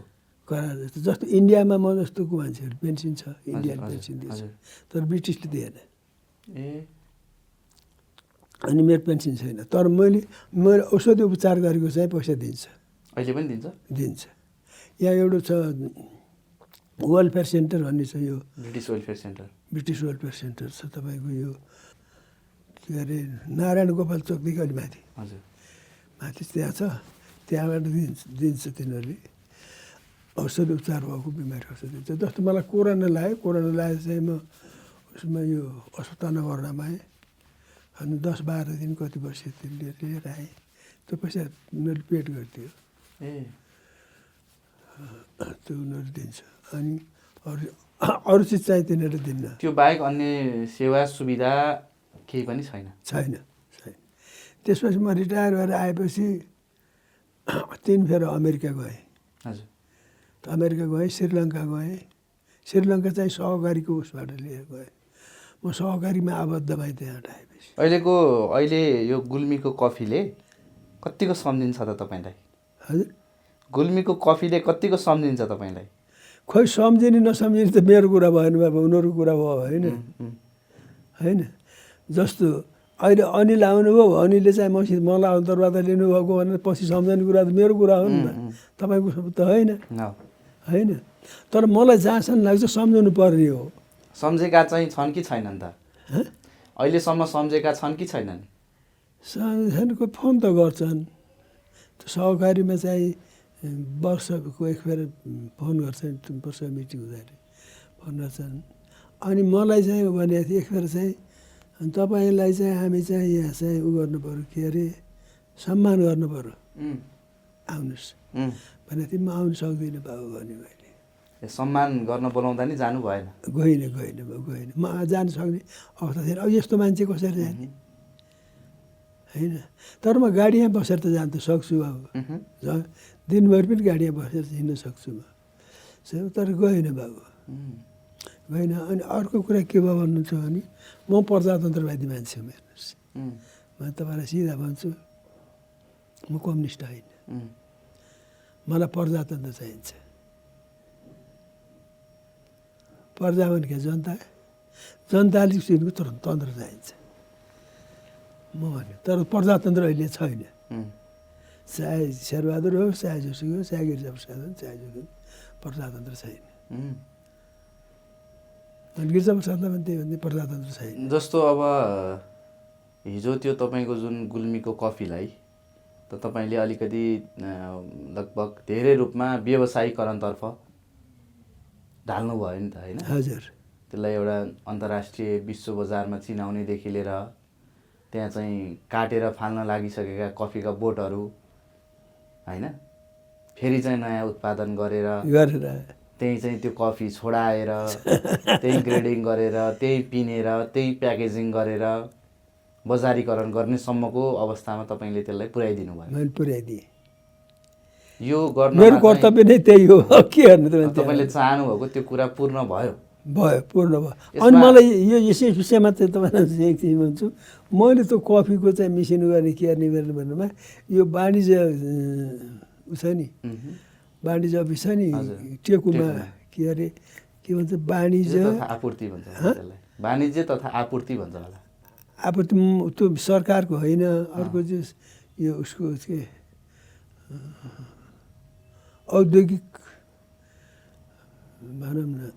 करार जस्तो। जस्तो इन्डियामा म जस्तोको मान्छेहरू पेन्सन छ इन्डियन पेन्सन दिन्छ। तर ब्रिटिसले दिएन। ए। अनि मेरो पेन्सन छैन। तर मैले मैले औषधि उपचार गरेको चाहिँ पैसा दिन्छ। अहिले पनि दिन्छ? दिन्छ। यहाँ एउटा छ वेलफेयर सेन्टर भन्ने छ यो। British welfare centre British welfare centre छ तपाईँको यो। के अरे नारायण गोपाल चोकदेखि अलि माथि। हजुर। माथि त्यहाँ छ। त्यहाँबाट दिन्छ दिन्छ तिनीहरूले। औषध उपचार भएको बिमारी औषध दिन्छ। जस्तो मलाई कोरोना लाग्यो कोरोना लागेर चाहिँ म उसमा यो अस्पतालमा गर्नमा आएँ अनि दस बाह्र दिन कति त्यो लिएर लिएर आएँ। त्यो पैसा उनीहरूले पेड गरिदियो। ए। [CLEARS THROAT] त्यो उनीहरू दिन्छ। अनि अरू अरू चिज चाहिँ तिनीहरूले दिन्न। त्यो बाहेक अन्य सेवा सुविधा केही पनि छैन। छैन छैन। त्यसपछि म रिटायर भएर आएपछि [CLEARS THROAT] तिन फेर अमेरिका गएँ। हजुर। अमेरिका गएँ श्रीलङ्का गएँ। श्रीलङ्का चाहिँ सहकारीको उसबाट लिएर गएँ। म सहकारीमा आबद्ध भएँ त्यहाँबाट आएपछि। अहिलेको अहिले यो गुल्मीको कफीले कतिको सम्झिन्छ त तपाईँलाई? हजुर। गुल्मीको कफीले कतिको सम्झिन्छ तपाईँलाई? खोइ सम्झिने नसम्झिने त मेरो कुरा भएन बाबा उनीहरूको कुरा भयो होइन? होइन? जस्तो अहिले अनिल आउनुभयो अनिलले चाहिँ मसित मलाई अन्तर्वार्ता लिनुभएको भनेर पछि सम्झने कुरा त मेरो कुरा हो नि त। तपाईँको त होइन। होइन। तर मलाई जहाँसम्म लाग्छ सम्झाउनु पर्ने हो। सम्झेका चाहिँ छन् कि छैनन् त? अहिलेसम्म सम्झेका छन् कि छैनन्? सम्झनको फोन त गर्छन्। सहकारीमा चाहिँ वर्षको एक फेर फोन गर्छन् वर्ष मिटिङ हुँदाखेरि। फोन गर्छन्। अनि मलाई चाहिँ भनेको थियो एक फेर चाहिँ तपाईँलाई चाहिँ हामी चाहिँ यहाँ चाहिँ उ गर्नु पऱ्यो के अरे सम्मान गर्नु पऱ्यो आउनुहोस्। उम्। भनेको थिएँ म आउनु सक्दिनँ बाबु भने मैले। सम्मान गर्न बोलाउँदा नि जानु भएन। गइनँ गइनँ गइनँ। म जानु सक्ने अवस्था थिएन अब यस्तो मान्छे कसरी जाने? होइन। तर म गाडीमा बसेर त जान त सक्छु अब दिनभरि पनि गाडीमा बसेर हिँड्न सक्छु म। तर गएन बाबु। गएन अनि अर्को कुरा के भयो भन्नुहुन्छ भने म प्रजातन्त्रवादी मान्छे हो हेर्नुहोस् म तपाईँलाई सिधा भन्छु म कम्युनिस्ट होइन। मलाई प्रजातन्त्र चाहिन्छ। प्रजा भने के जनता जनताले सिनको तर तन्त्र चाहिन्छ। म भने तर प्रजातन्त्र अहिले छैन। चाहे शेरबहादुर होस् चाहे जोसुकै होस् चाहे गिरिजाप्रसाद होस् चाहे जो प्रजातन्त्र छैन। गिरिजाप्रसादलाई पनि त्यही भन्दै प्रजातन्त्र छैन जस्तो अब हिजो त्यो तपाईँको जुन गुल्मीको कफीलाई त तपाईँले अलिकति लगभग धेरै रूपमा व्यवसायीकरणतर्फ ढाल्नु भयो नि त होइन? हजुर। त्यसलाई एउटा अन्तर्राष्ट्रिय विश्व बजारमा चिनाउनेदेखि लिएर त्यहाँ चाहिँ काटेर फाल्न लागिसकेका कफीका बोटहरू होइन? फेरि चाहिँ नयाँ उत्पादन गरेर गरेर। त्यही चाहिँ त्यो कफी छोडाएर त्यही ग्रेडिङ गरेर त्यही पिनेर त्यही प्याकेजिङ गरेर बजारीकरण गर्नेसम्मको अवस्थामा तपाईँले त्यसलाई पुर्याइदिनु भयो। मैले पुर्याइदिएँ यो गर्न मेरो कर्तव्य नै त्यही हो। [LAUGHS] के गर्नु तपाईँले? चाहनुभएको त्यो कुरा पूर्ण भयो। भयो पूर्ण भयो। अनि मलाई यो यसै विषयमा चाहिँ तपाईँलाई एक चिज भन्छु। मैले त कफीको चाहिँ मिसिन गर्ने के गर्ने भन्नुमा यो वाणिज्य छ नि। वाणिज्य अफिस छ नि टेकुमा। के अरे के भन्छ वाणिज्य आपूर्ति भन्छ वाणिज्य तथा आपूर्ति भन्छ होला। अब त्यो सरकारको होइन अर्को चाहिँ यो उसको के औद्योगिक भनौँ न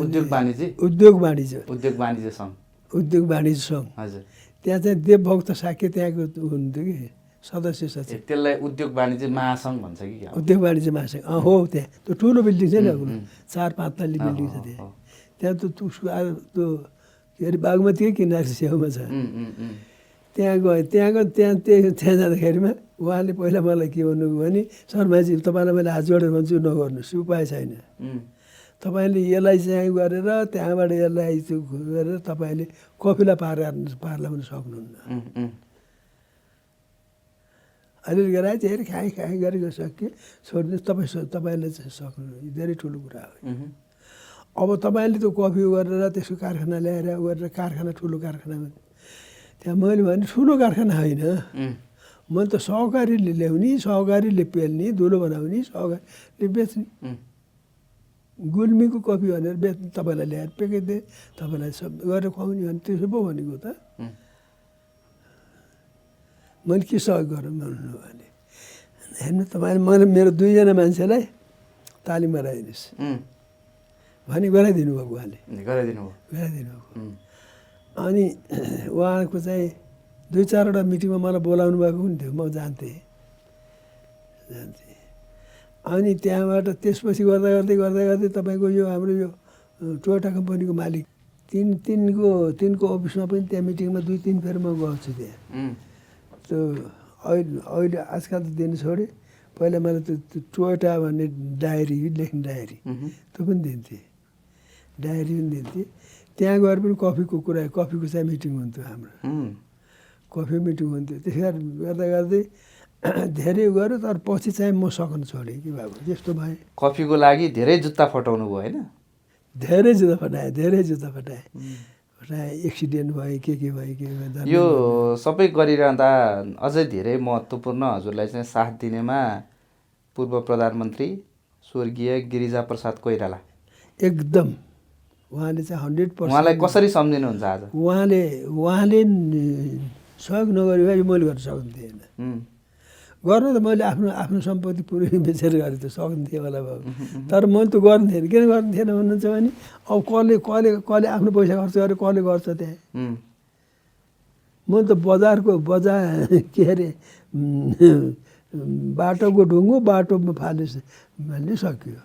उद्योग वाणिज्य उद्योग वाणिज्य उद्योग वाणिज्य सङ्घ। उद्योग वाणिज्य सङ्घ। हजुर। त्यहाँ चाहिँ देवभक्त साक्य त्यहाँको हुनुहुन्थ्यो कि। सदस्य सचिव त्यसलाई उद्योग वाणिज्य महासङ्घ भन्छ कि उद्योग वाणिज्य महासङ्घ। अँ हो त्यहाँ। त्यो ठुलो बिल्डिङ छ नि अग्लो। चार पाँच तल्ली बिल्डिङ छ त्यहाँ। त्यहाँ त त्यो के अरे बागमतीकै किनारको छेउमा छ। त्यहाँ गएँ त्यहाँ गएँ त्यहाँ त्यहाँ त्यहाँ जाँदाखेरिमा उहाँले पहिला मलाई के भन्नुभयो भने शर्माजी तपाईँलाई मैले हात जोडेर भन्छु नगर्नुहोस् उपाय छैन। तपाईँले यसलाई चाहिँ गरेर त्यहाँबाट यसलाई गरेर तपाईँले कफिला पार पार लगाउन सक्नुहुन्न। अलिअलि गराए धेरै खाएँ खाएँ गरेको सकेँ। छोडिदिनुहोस् तपाईँ तपाईँले चाहिँ सक्नु यो धेरै ठुलो कुरा हो। अब तपाईँले त्यो कफी गरेर त्यसको कारखाना ल्याएर गरेर कारखाना ठुलो कारखाना त्यहाँ मैले भने ठुलो कारखाना होइन। मैले त सहकारीले ल्याउने सहकारीले पेल्ने धुलो बनाउने सहकारीले बेच्ने। गुल्मीको कफी भनेर बेच्ने तपाईँलाई ल्याएर पेकिदिएँ तपाईँलाई सब गरेर खुवाउने भने त्यसो पो भनेको त। मैले के सहयोग गरौँ भन्नु भने हेर्नु तपाईँले मैले मेरो दुईजना मान्छेलाई तालिम गराइदिनुहोस् भने गराइदिनु भएको उहाँले गराइदिनु भयो गराइदिनु भएको अनि उहाँको चाहिँ दुई चारवटा मिटिङमा मलाई बोलाउनु भएको पनि थियो म जान्थेँ जान्थेँ अनि त्यहाँबाट त्यसपछि गर्दा गर्दै गर्दा गर्दै तपाईँको यो हाम्रो यो टोयोटा कम्पनीको मालिक। तिन तिनको तिनको अफिसमा पनि त्यहाँ मिटिङमा दुई तिन फेर म गएको छु त्यहाँ त्यो अहिले अहिले आजकल त दिनु छोडेँ। पहिला मैले त्यो त्यो टोयोटा भन्ने डायरी लेख्ने डायरी त्यो पनि दिन्थेँ। डायरी पनि दिन्थेँ। त्यहाँ गएर पनि कफीको कुरा कफीको चाहिँ मिटिङ हुन्थ्यो हाम्रो। कफी मिटिङ हुन्थ्यो। त्यस कारण गर्दा गर्दै [CLEARS THROAT] धेरै गऱ्यो तर पछि चाहिँ म सक्न छोडेँ कि बाबु त्यस्तो भएँ। कफीको लागि धेरै जुत्ता फटाउनु भयो होइन? धेरै जुत्ता फटाएँ धेरै जुत्ता फटाएँ। एक्सिडेन्ट भयो के के भयो के भयो यो सबै गरिरहँदा अझै धेरै महत्त्वपूर्ण हजुरलाई चाहिँ साथ दिनेमा पूर्व प्रधानमन्त्री स्वर्गीय गिरिजा प्रसाद कोइराला। एकदम। उहाँले चाहिँ हन्ड्रेड उहाँलाई पर्सेन्ट कसरी सम्झिनुहुन्छ आज? उहाँले उहाँले सहयोग नगरे मैले गर्न सक्ने थिएन उम्, गर्नु त मैले आफ्नो आफ्नो सम्पत्ति पुरै [LAUGHS] बेचेर गरेँ त सक्ने थिएँ होला बाबु। [LAUGHS] [LAUGHS] तर मैले त गर्नु थिएन। किन गर्नु थिएन भन्नुहुन्छ भने अब कसले कसले कसले आफ्नो पैसा खर्च गरेर कसले गर्छ त्यहाँ? मैले त बजारको बजार के अरे बाटोको ढुङ्गो बाटोमा फाले भन्ने सकियो।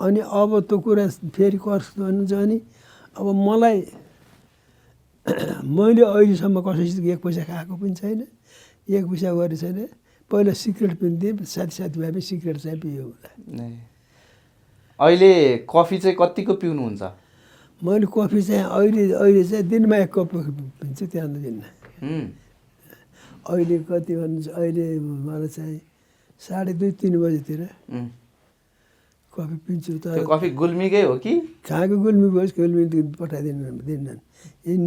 अनि अब त्यो कुरा फेरि कस्तो भन्नुहुन्छ भने अब मलाई [CLEARS THROAT] मैले अहिलेसम्म कसैसित एक पैसा खाएको पनि छैन। एक पैसा गरेको छैन। पहिला सिक्रेट पनि दिएँ साथी साथीभाइ पनि सिक्रेट चाहिँ पियो होला। अहिले कफी चाहिँ कतिको पिउनुहुन्छ? मैले कफी चाहिँ अहिले अहिले चाहिँ दिनमा एक कप पिन्छु त्यहाँ दिन्न उम्, अहिले कति भन्नुहुन्छ अहिले मलाई चाहिँ साढे दुई तिन बजीतिर। कफी पिन्छु तर कफी गुल्मीकै हो कि? कहाँको गुल्मी गयोस् गुल्मी पठाइदिनु दिन्नन्। इन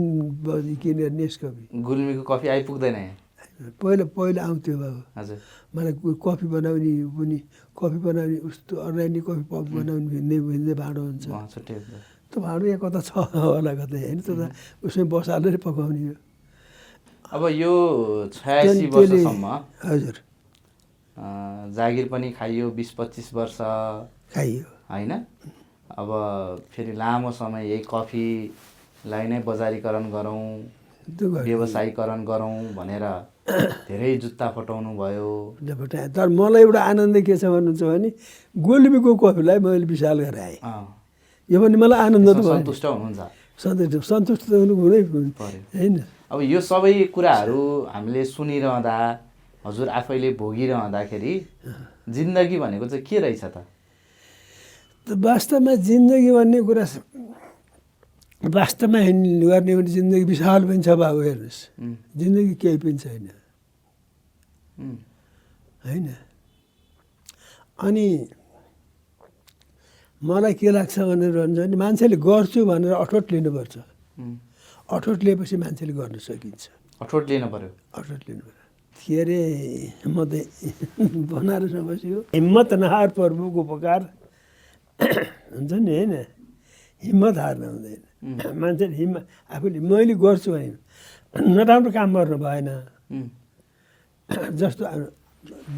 बजी किनेर नेस कफी। गुल्मीको कफी आइपुग्दैन यहाँ। पहिला पहिला आउँथ्यो बाबु हजुर। मलाई कफी बनाउने पनि कफी बनाउने उस्तो अर्ग्यानिक कफी पप बनाउने भिन्दै भिन्दै भाँडो हुन्छ। त्यो भाँडो यहाँ कता छ होला कतै होइन त्यो त उसमै बसालेर पकाउने हो। अब यो छयासी वर्षसम्म हजुर। जागिर पनि खाइयो बिस पच्चिस वर्ष। खाइयो। होइन? अब फेरि लामो समय यही कफीलाई नै बजारीकरण गरौँ व्यवसायीकरण गरौँ भनेर धेरै जुत्ता फटाउनु भयो। पठाएँ तर मलाई एउटा आनन्द के छ भन्नुहुन्छ भने गुल्मीको कफीलाई मैले विशाल गराएँ। यो पनि मलाई आनन्द त सन्तुष्ट हुनुहुन्छ? सन्तुष्ट सन्तुष्ट त हुनु होइन। अब यो सबै कुराहरू हामीले सुनिरहँदा हजुर आफैले भोगिरहँदाखेरि जिन्दगी भनेको चाहिँ के रहेछ त वास्तवमा जिन्दगी भन्ने कुरा वास्तवमा हिँड- गर्ने भने जिन्दगी विशाल पनि छ बाबु हेर्नुहोस्। जिन्दगी केही पनि छैन। होइन? अनि मलाई के लाग्छ भनेर भन्छ भने मान्छेले गर्छु भनेर अठोट लिनुपर्छ। अठोट लिएपछि मान्छेले गर्न सकिन्छ। अठोट लिनु पर्यो? अठोट लिनु पर्यो के अरे म त बनारसमा बस्यो हिम्मत नहार प्रभुको उपकार। [COUGHS] हुन्छ नि होइन? हिम्मत हार्न हुँदैन। [LAUGHS] मान्छेले हिम्मत आफूले मैले गर्छु भने नराम्रो काम गर्नु भएन। [CLEARS THROAT] जस्तो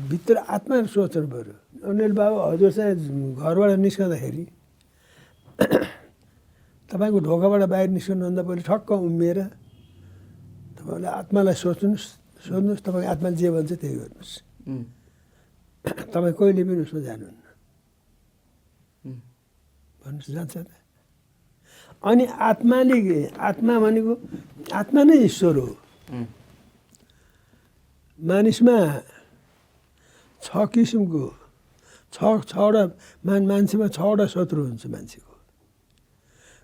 भित्र आत्मा सोच्नु पऱ्यो अनिल बाबु हजुर चाहिँ घरबाट निस्कँदाखेरि [CLEARS THROAT] तपाईँको ढोकाबाट बाहिर निस्कनुभन्दा पहिले ठक्क उभिएर तपाईँले आत्मालाई सोच्नुहोस् सोध्नुहोस् तपाईँको आत्माले जे भन्छ त्यही गर्नुहोस्। [CLEARS THROAT] तपाईँ कहिले पनि उसमा जानुहुन्न। भन्नुहोस् जान्छ त। अनि आत्माले आत्मा भनेको आत्मा नै ईश्वर हो। मानिसमा छ किसिमको छ छवटा मान मान्छेमा छवटा शत्रु हुन्छ मान्छेको।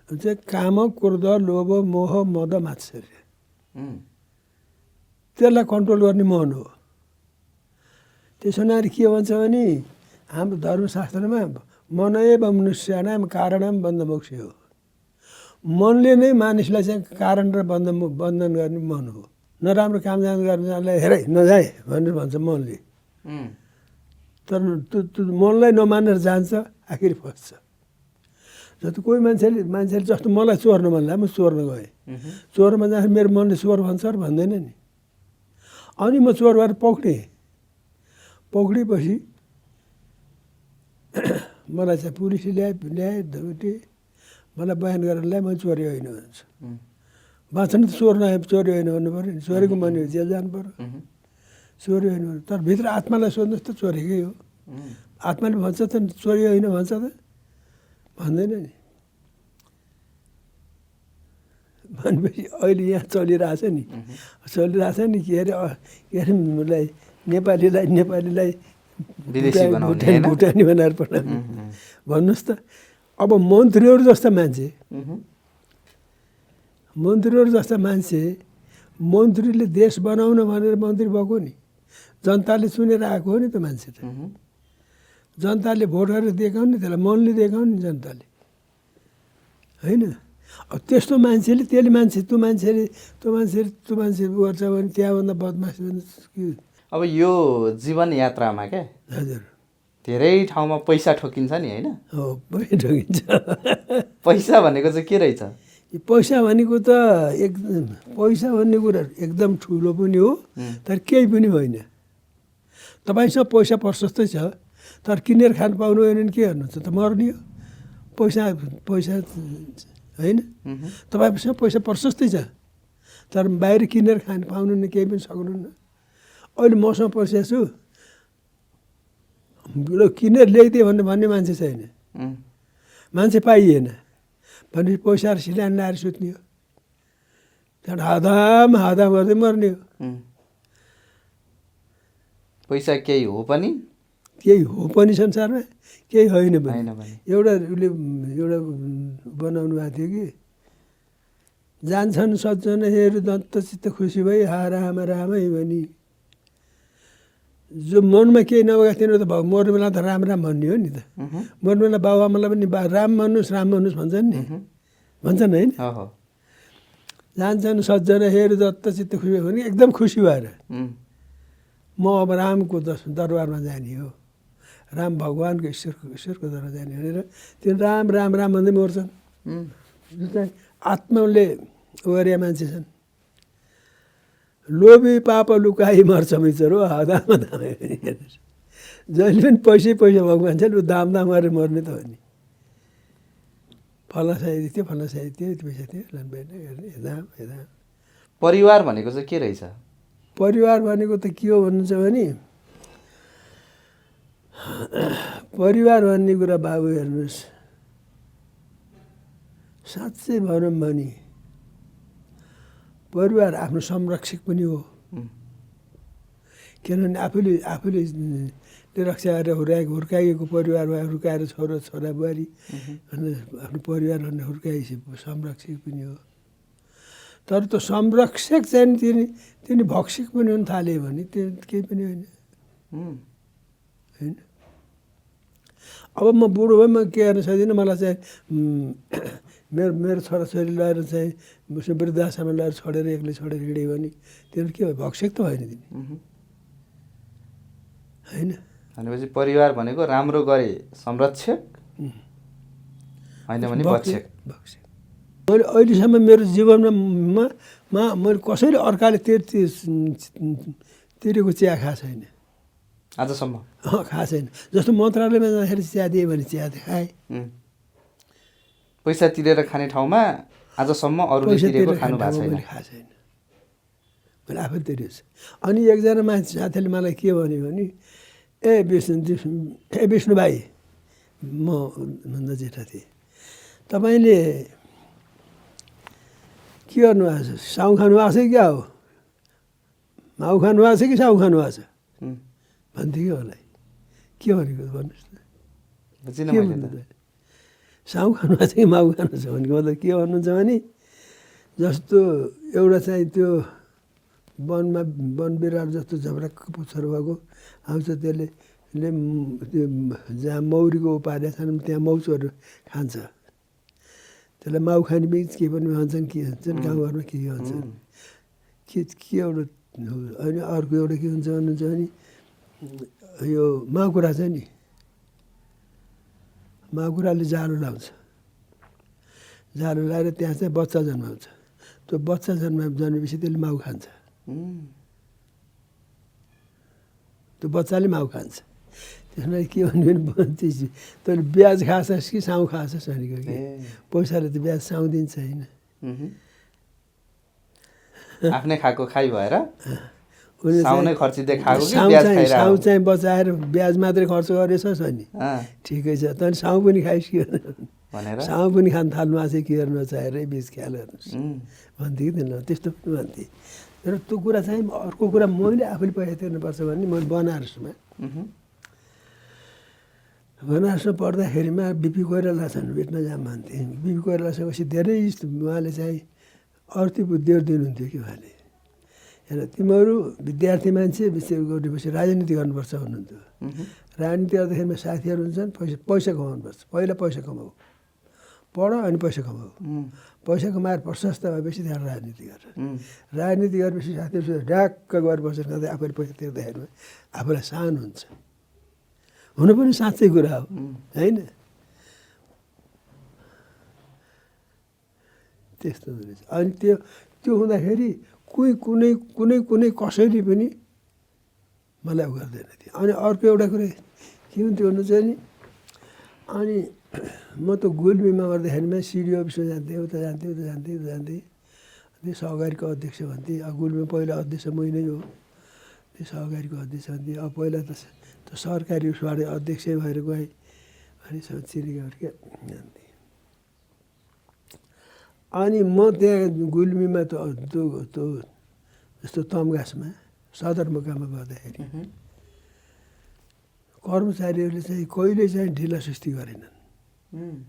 हुन्छ काम क्रोध लोभ मोह मद मात्सर्य। त्यसलाई कन्ट्रोल गर्ने मन हो। त्यसो हुनाले के भन्छ भने हाम्रो धर्मशास्त्रमा मन एव मनुष्याणाम कारणम बन्धमोक्ष हो। मनले नै मानिसलाई चाहिँ कारण र बन्ध बन्धन गर्ने मन हो। नराम्रो काम जान गर्ने जानलाई हेरै नजाए भनेर भन्छ मनले। तर मनलाई नमानेर जान्छ आखिर फस्छ। जस्तो कोही मान्छेले मान्छेले जस्तो मलाई चोर्न मन लाग्यो म चोर्न गएँ। चोरमा जाँदाखेरि मेरो मनले चोर भन्छ र भन्दैन नि। अनि म चोर भएर पक्रेँ पक्रेपछि [CLEARS THROAT] मलाई चाहिँ पुलिसले ल्याए ल्याए धुटे मलाई बयान गरेर ल्याए म चोरी होइन भन्छ। बाँच्न त चोर नआए चोरी होइन भन्नु पऱ्यो नि। चोरीको माने जेल जानु पऱ्यो। चोरी होइन तर भित्र आत्मालाई सोध्नुहोस् त चोरीकै हो। आत्माले भन्छ त चोरी होइन भन्छ त। भन्दैन नि। भनेपछि अहिले यहाँ चलिरहेछ नि। चलिरहेछ नि के अरे के अरे मलाई नेपालीलाई नेपालीलाई भुटानी- बनाएर पठाउने। भन्नुहोस् त। अब मन्त्रीहरू जस्ता मान्छे। मन्त्रीहरू जस्ता मान्छे मन्त्रीले देश बनाउन भनेर मन्त्री भएको नि। जनताले चुनेर आएको हो नि त मान्छे त। जनताले भोट गरेर दिएको नि त्यसलाई मनले दिएको नि जनताले। होइन? अब त्यस्तो मान्छेले त्यसले मान्छे त्यो मान्छेले त्यो मान्छेले त्यो मान्छे गर्छ भने त्यहाँभन्दा बदमास अब यो जीवन यात्रामा क्या? हजुर। धेरै ठाउँमा पैसा ठोकिन्छ नि होइन? हो पैसा ठगिन्छ पैसा भनेको चाहिँ के रहेछ? यो पैसा भनेको त एकदम पैसा भन्ने कुरा एकदम ठुलो पनि हो तर केही पनि होइन। तपाईँसँग पैसा प्रशस्तै छ तर किनेर खानु पाउनु होइन भने के गर्नुहुन्छ? त मर्ने हो। पैसा पैसा होइन? तपाईँसँग पैसा प्रशस्तै छ तर बाहिर किनेर खानु पाउनुहुन्न केही पनि सक्नुहुन्न। अहिले मसँग पैसा छु लु किनेर ल्याइदियो भन्ने भन्ने मान्छे छैन मान्छे पाइएन भनेपछि पैसा सिलान ल्याएर सुत्ने हो त्यहाँबाट हादाम हादाम गर्दै मर्ने हो। पैसा केही हो पनि केही हो पनि संसारमा केही होइन पनि भने एउटा उसले एउटा बनाउनु भएको थियो कि जान्छन् सज्जनहरू दन्तचित्त खुसी भई हा राम रामै भनी जो मनमा केही नभएको थिएन त भाउ मर्ने बेला त राम राम भन्ने हो नि त। मर्ने बेला बाबुआमालाई पनि बा राम भन्नुहोस् राम भन्नुहोस् भन्छन् नि। भन्छन् होइन हो हो जान्छन् सज्जनहरू दत्तचित्त खुसी भयो भने एकदम खुसी भएर। म अब रामको दस दरबारमा जाने हो। राम भगवान्को ईश्वरको ईश्वरको दरबार जाने भनेर त्यो राम राम राम भन्दै मर्छन्। आत्माले ओरिया मान्छे छन्। लोभी पाप लुकाइ मर्छ मिचर हो दाम जहिले पनि पैसै पैसा भएको मान्छेले ऊ दाम दाम गरेर मर्ने त हो नि। फल्ना साइज थियो फल्ना साइज थियो यति पैसा थियो परिवार भनेको चाहिँ के रहेछ? परिवार भनेको त के हो भन्नुहुन्छ भने परिवार भन्ने कुरा बाबु हेर्नुहोस्। साँच्चै भनौँ भने परिवार आफ्नो संरक्षक पनि हो। किनभने आफूले आफूले रक्षा गरेर हुर्काएको हुर्काइएको परिवार भयो हुर्काएर छोरा छोरा बुहारी आफ्नो परिवार भनेर हुर्काएपछि संरक्षक पनि हो। तर त्यो संरक्षक चाहिँ तिनी तिनी भक्षक पनि हुन थाल्यो भने त्यो केही पनि होइन। होइन? अब म बुढो भए म के गर्न सक्दिनँ मलाई चाहिँ मेरो मेरो छोराछोरी लगाएर चाहिँ वृद्धाश्रममा लगाएर छोडेर एक्लै छोडेर हिँड्यो भने तिनीहरू के भयो भक्षक त भएन मह्म। होइन भनेपछि परिवार भनेको राम्रो गरे संरक्षक। होइन भने भक्षक भक्षक। भक्षक। मैले अहिलेसम्म मेरो जीवनमा मैले कसैले अर्काले तिर तिरेको चिया खाएको छैन। आजसम्म? खाएको छैन। जस्तो मन्त्रालयमा जाँदाखेरि चिया दियो भने चिया त खाएँ। पैसा तिरेर खाने ठाउँमा आजसम्म अरूले तिरेको खानु भएको छैन। मैले आफै तिरेको छु अनि एकजना मान्छे साथीले मलाई के भन्यो भने ए विष्णु ए विष्णु भाइ म भन्दा जेठा थिएँ। तपाईँले के गर्नुभएको छ? साउ खानु भएको छ कि क्या हो? माउ खानु भएको छ कि साउ खानु भएको छ? भन्थ्यो कि मलाई के भनेको भन्नुहोस् त बुझिनँ के मैले भन्नु त त साउ खानु कि माउ खानु छ भनेको मतलब के भन्नुहुन्छ भने जस्तो एउटा चाहिँ त्यो वनमा वन बिराट जस्तो झब्राक्क पुच्छर भएको आउँछ त्यसले ले त्यो जहाँ मौरीको उपाध्याय छन् त्यहाँ मौचहरू खान्छ। त्यसलाई माउ खाने बिच के पनि भन्छन् के भन्छन् गाउँघरमा के भन्छन्। उम्, के के एउटा अनि अर्को एउटा के हुन्छ भन्नुहुन्छ भने यो माकुरा छ नि। माकुराले जालो लाउँछ जालो लगाएर त्यहाँ चाहिँ बच्चा जन्माउँछ। त्यो बच्चा जन्मा जन्मेपछि त्यसले माउ खान्छ। त्यो बच्चाले माउ खान्छ। त्यसमा के भन्यो भने त्यस- तैँले ब्याज खाछस् कि साउ खाछस्? भनेको कि? पैसाले त ब्याज साउ दिन्छ होइन। आफ्नै खाएको खाइ भएर? साउ नै चाहिँ- बचाएर ब्याज मात्रै खर्च गरेछस् अनि अँ, ठिकै छ। तैँले साउ पनि खाइस् कि भनेर। साउ पनि खान थाल्नु आएको छ के गर्नु नचाहेर बिच ख्याल गर्नुहोस् उम्, भन्थे कि त्यसले त्यस्तो पनि भन्थे तर त्यो कुरा चाहिँ अर्को कुरा मैले आफूले पैसा तिर्नुपर्छ भने मैले बनारसमा बनारसमा पढ्दाखेरिमा बिपी कोइरालासँग भेट्न जाऊँ भन्थे बिपी कोइरालासँग धेरै उहाँले चाहिँ अर्थी बुद्धिहरू दिनुहुन्थ्यो कि उहाँले। हेर तिमीहरू विद्यार्थी मान्छे विषय गरेपछि राजनीति गर्नुपर्छ भन्नुहुन्थ्यो। राजनीति गर्दाखेरिमा साथीहरू हुन्छन् पैसा पैसा कमाउनुपर्छ। पहिला पैसा कमाऊ। पढ अनि पैसा कमाऊ। पैसा कमाएर प्रशस्त भएपछि त्यहाँ राजनीति गर। राजनीति गरेपछि साथीहरूसित ढ्याक्क गएर बसेर खाँदै आफूले पैसा तिर्दाखेरिमा आफूलाई सानो हुन्छ। हुनु पनि साँच्चै कुरा हो। होइन? त्यस्तो हुँदो रहेछ। अनि त्यो त्यो हुँदाखेरि कोही कुनै कुनै कुनै कसैले पनि मलाई उ गर्दैन थियो। अनि अर्को एउटा कुरा के हुन्थ्यो भन्नु चाहिँ अनि म त गुल्मीमा गर्दाखेरिमा सिडिओ अफिसमा जान्थेँ उता जान्थेँ उता जान्थेँ उता जान्थेँ। त्यो सहकारीको अध्यक्ष भन्थेँ। अब गुल्मीमा पहिला अध्यक्ष मै नै हो। त्यो सहकारीको अध्यक्ष भन्थेँ। अब पहिला त सरकारी उसबाट अध्यक्ष भएर गएँ। अनि सब चिरिगाउँका जान्थेँ। अनि म त्यहाँ गुल्मीमा त त्यो त्यो जस्तो तमघासमा सदरमुकाममा गर्दाखेरि कर्मचारीहरूले चाहिँ कहिले चाहिँ ढिला सुस्ती गरेनन्।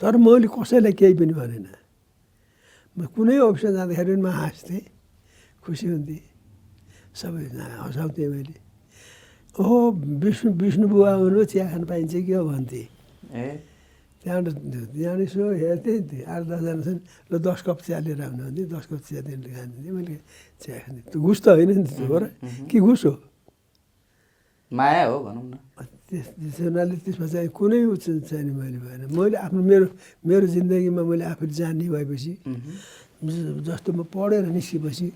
तर मैले कसैलाई केही पनि भनेन। म कुनै अफिसमा जाँदाखेरि पनि म हाँस्थेँ खुसी हुन्थेँ। सबै हँसाउँथेँ मैले। ओहो विष्णु विष्णु बुवा आउनु चिया खान पाइन्छ कि हो भन्थेँ। ए। त्यहाँबाट त्यहाँबाट यसो हेर्थेँ आठ दसजना छन् ल दस कप चिया लिएर आउनु भन्थेँ दस कप चिया दिएर खान्थेँ मैले चिया खान्थेँ। त्यो घुस त होइन नि त्यो हो र कि घुस हो? माया हो भनौँ न। त्यस त्यस हुनाले त्यसमा चाहिँ कुनै उ चाहिँ छैन मैले भएन। मैले आफ्नो मेरो मेरो जिन्दगीमा मैले आफूले जान्ने भएपछि जस्तो म पढेर निस्केपछि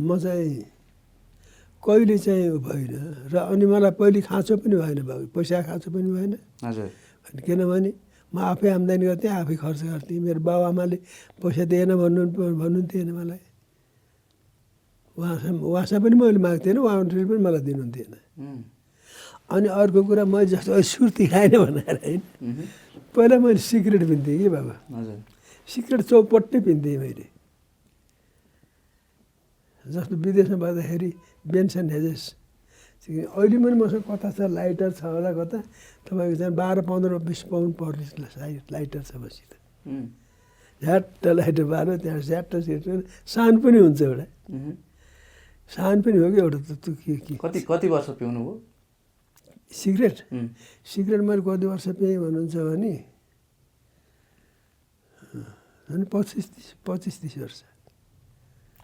म चाहिँ कहिले चाहिँ उ भइनँ र अनि मलाई पहिले खाँचो पनि भएन बाबु पैसा खाँचो पनि भएन। हजुर। अनि किनभने म आफै आम्दानी गर्थेँ आफै खर्च गर्थेँ। मेरो बाबुआमाले पैसा दिएन भन्नु भन्नुहुन्थेन मलाई। उहाँसँग उहाँसँग पनि मैले माग्थेन उहाँले पनि मलाई दिनुहुन्थेन। अनि अर्को कुरा मैले जस्तो सुर्ती खाएन भनेर होइन। पहिला मैले सिगरेट पिन्थेँ कि बाबा? सिगरेट चौपट्टै पिन्थेँ मैले। जस्तो विदेशमा बस्दाखेरि बेन्सन हेजेस। अहिले पनि मसँग कता छ लाइटर छ होला कता तपाईँको चाहिँ बाह्र पन्ध्र बिस पाउन्ड पर्ने लाइट लाइटर छ मसित उम्, झ्याट्ट लाइटर बाह्र त्यहाँ झ्याट्ट सिगरेट सान पनि हुन्छ एउटा। सान पनि हो कि एउटा त के के कति कति वर्ष पिउनु भयो सिगरेट सिगरेट मैले कति वर्ष पिएँ भन्नुहुन्छ भने पच्चिस तिस पच्चिस तिस वर्ष।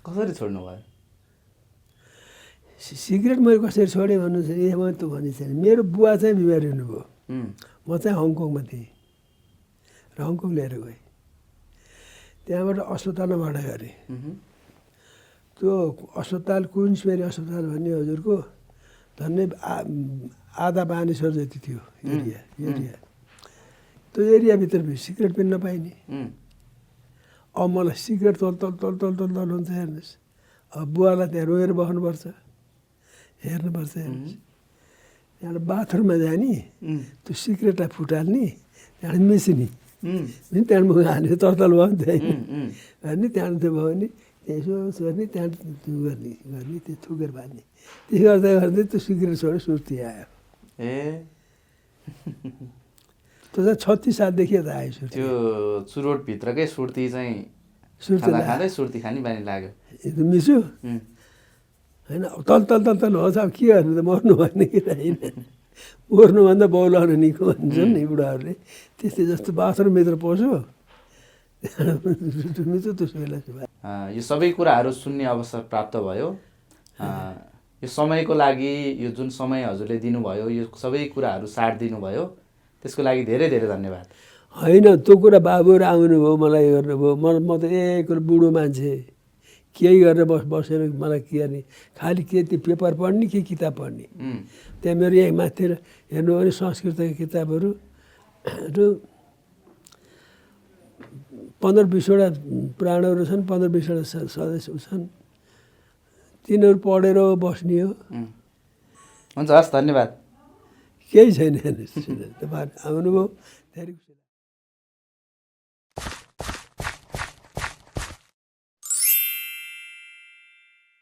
कसरी छोड्नु भयो? सि- सिगरेट मैले कसरी छोडेँ भन्नुहुन्छ भने ए मैले त भने छैन मेरो बुवा चाहिँ बिमारी हुनुभयो। म चाहिँ हङकङमा थिएँ र हङकङ लिएर गएँ। त्यहाँबाट अस्पतालमा भर्ना गरेँ त्यो अस्पताल कुइन्सबेरी अस्पताल भन्ने हजुरको झन्डै आधा बानेश्वर जति थियो एरिया एरिया। त्यो एरियाभित्र सिगरेट पनि नपाइने। अब मलाई सिगरेट तल तल तल तल तल तल हुन्छ हेर्नुहोस्। अब बुवालाई त्यहाँ रोएर बस्नुपर्छ। हेर्नुपर्छ हेर्नुहोस्। त्यहाँबाट बाथरुममा जाने त्यो सिगरेटलाई फुटाल्ने त्यहाँबाट मिसिने। त्यहाँबाट मुख हाल्ने तरतल भयो नि त होइन उम्, उम्, अनि त्यहाँबाट त्यो भयो भने त्यहाँ यसो गर्ने त्यहाँबाट त्यो गर्ने गर्ने त्यो थुकेर बाँध्ने। त्यसो गर्दा गर्दै त्यो सिगरेट छोड्यो सुर्ती आयो। ए। त्यो चाहिँ छत्तिस सालदेखि यता सुर्ती त्यो चुरोटभित्रकै सुर्ती चाहिँ सुर्ती खाँदा सुर्ती खाने बानी लाग्यो। मिसु? होइन अब तल तल तल तल होस् अब के गर्नु त मर्नु भन्ने कुरा होइन? मर्नुभन्दा बौलाउनु निको भन्छ नि बुढाहरूले। त्यस्तै जस्तो बाथरुमभित्र पस्यो। [LAUGHS] त्यसो बेला यो सबै कुराहरू सुन्ने अवसर प्राप्त भयो। यो समयको लागि यो जुन समय हजुरले दिनुभयो यो सबै कुराहरू साथ दिनुभयो। त्यसको लागि धेरै धेरै धन्यवाद। होइन त्यो कुरा बाबुहरू आउनुभयो मलाई गर्नुभयो म म त एक बुढो मान्छे केही गरेर बस बसेर मलाई के गर्ने? खालि के त्यो पेपर पढ्ने के किताब पढ्ने? त्यहाँ मेरो यहाँ माथि हेर्नु भने संस्कृतका किताबहरू र पन्ध्र बिसवटा प्राणहरू छन् पन्ध्र बिसवटा सदस्य छन्। तिनीहरू पढेर बस्ने हो। हुन्छ हस् धन्यवाद। केही छैन तपाईँहरू आउनुभयो धेरै।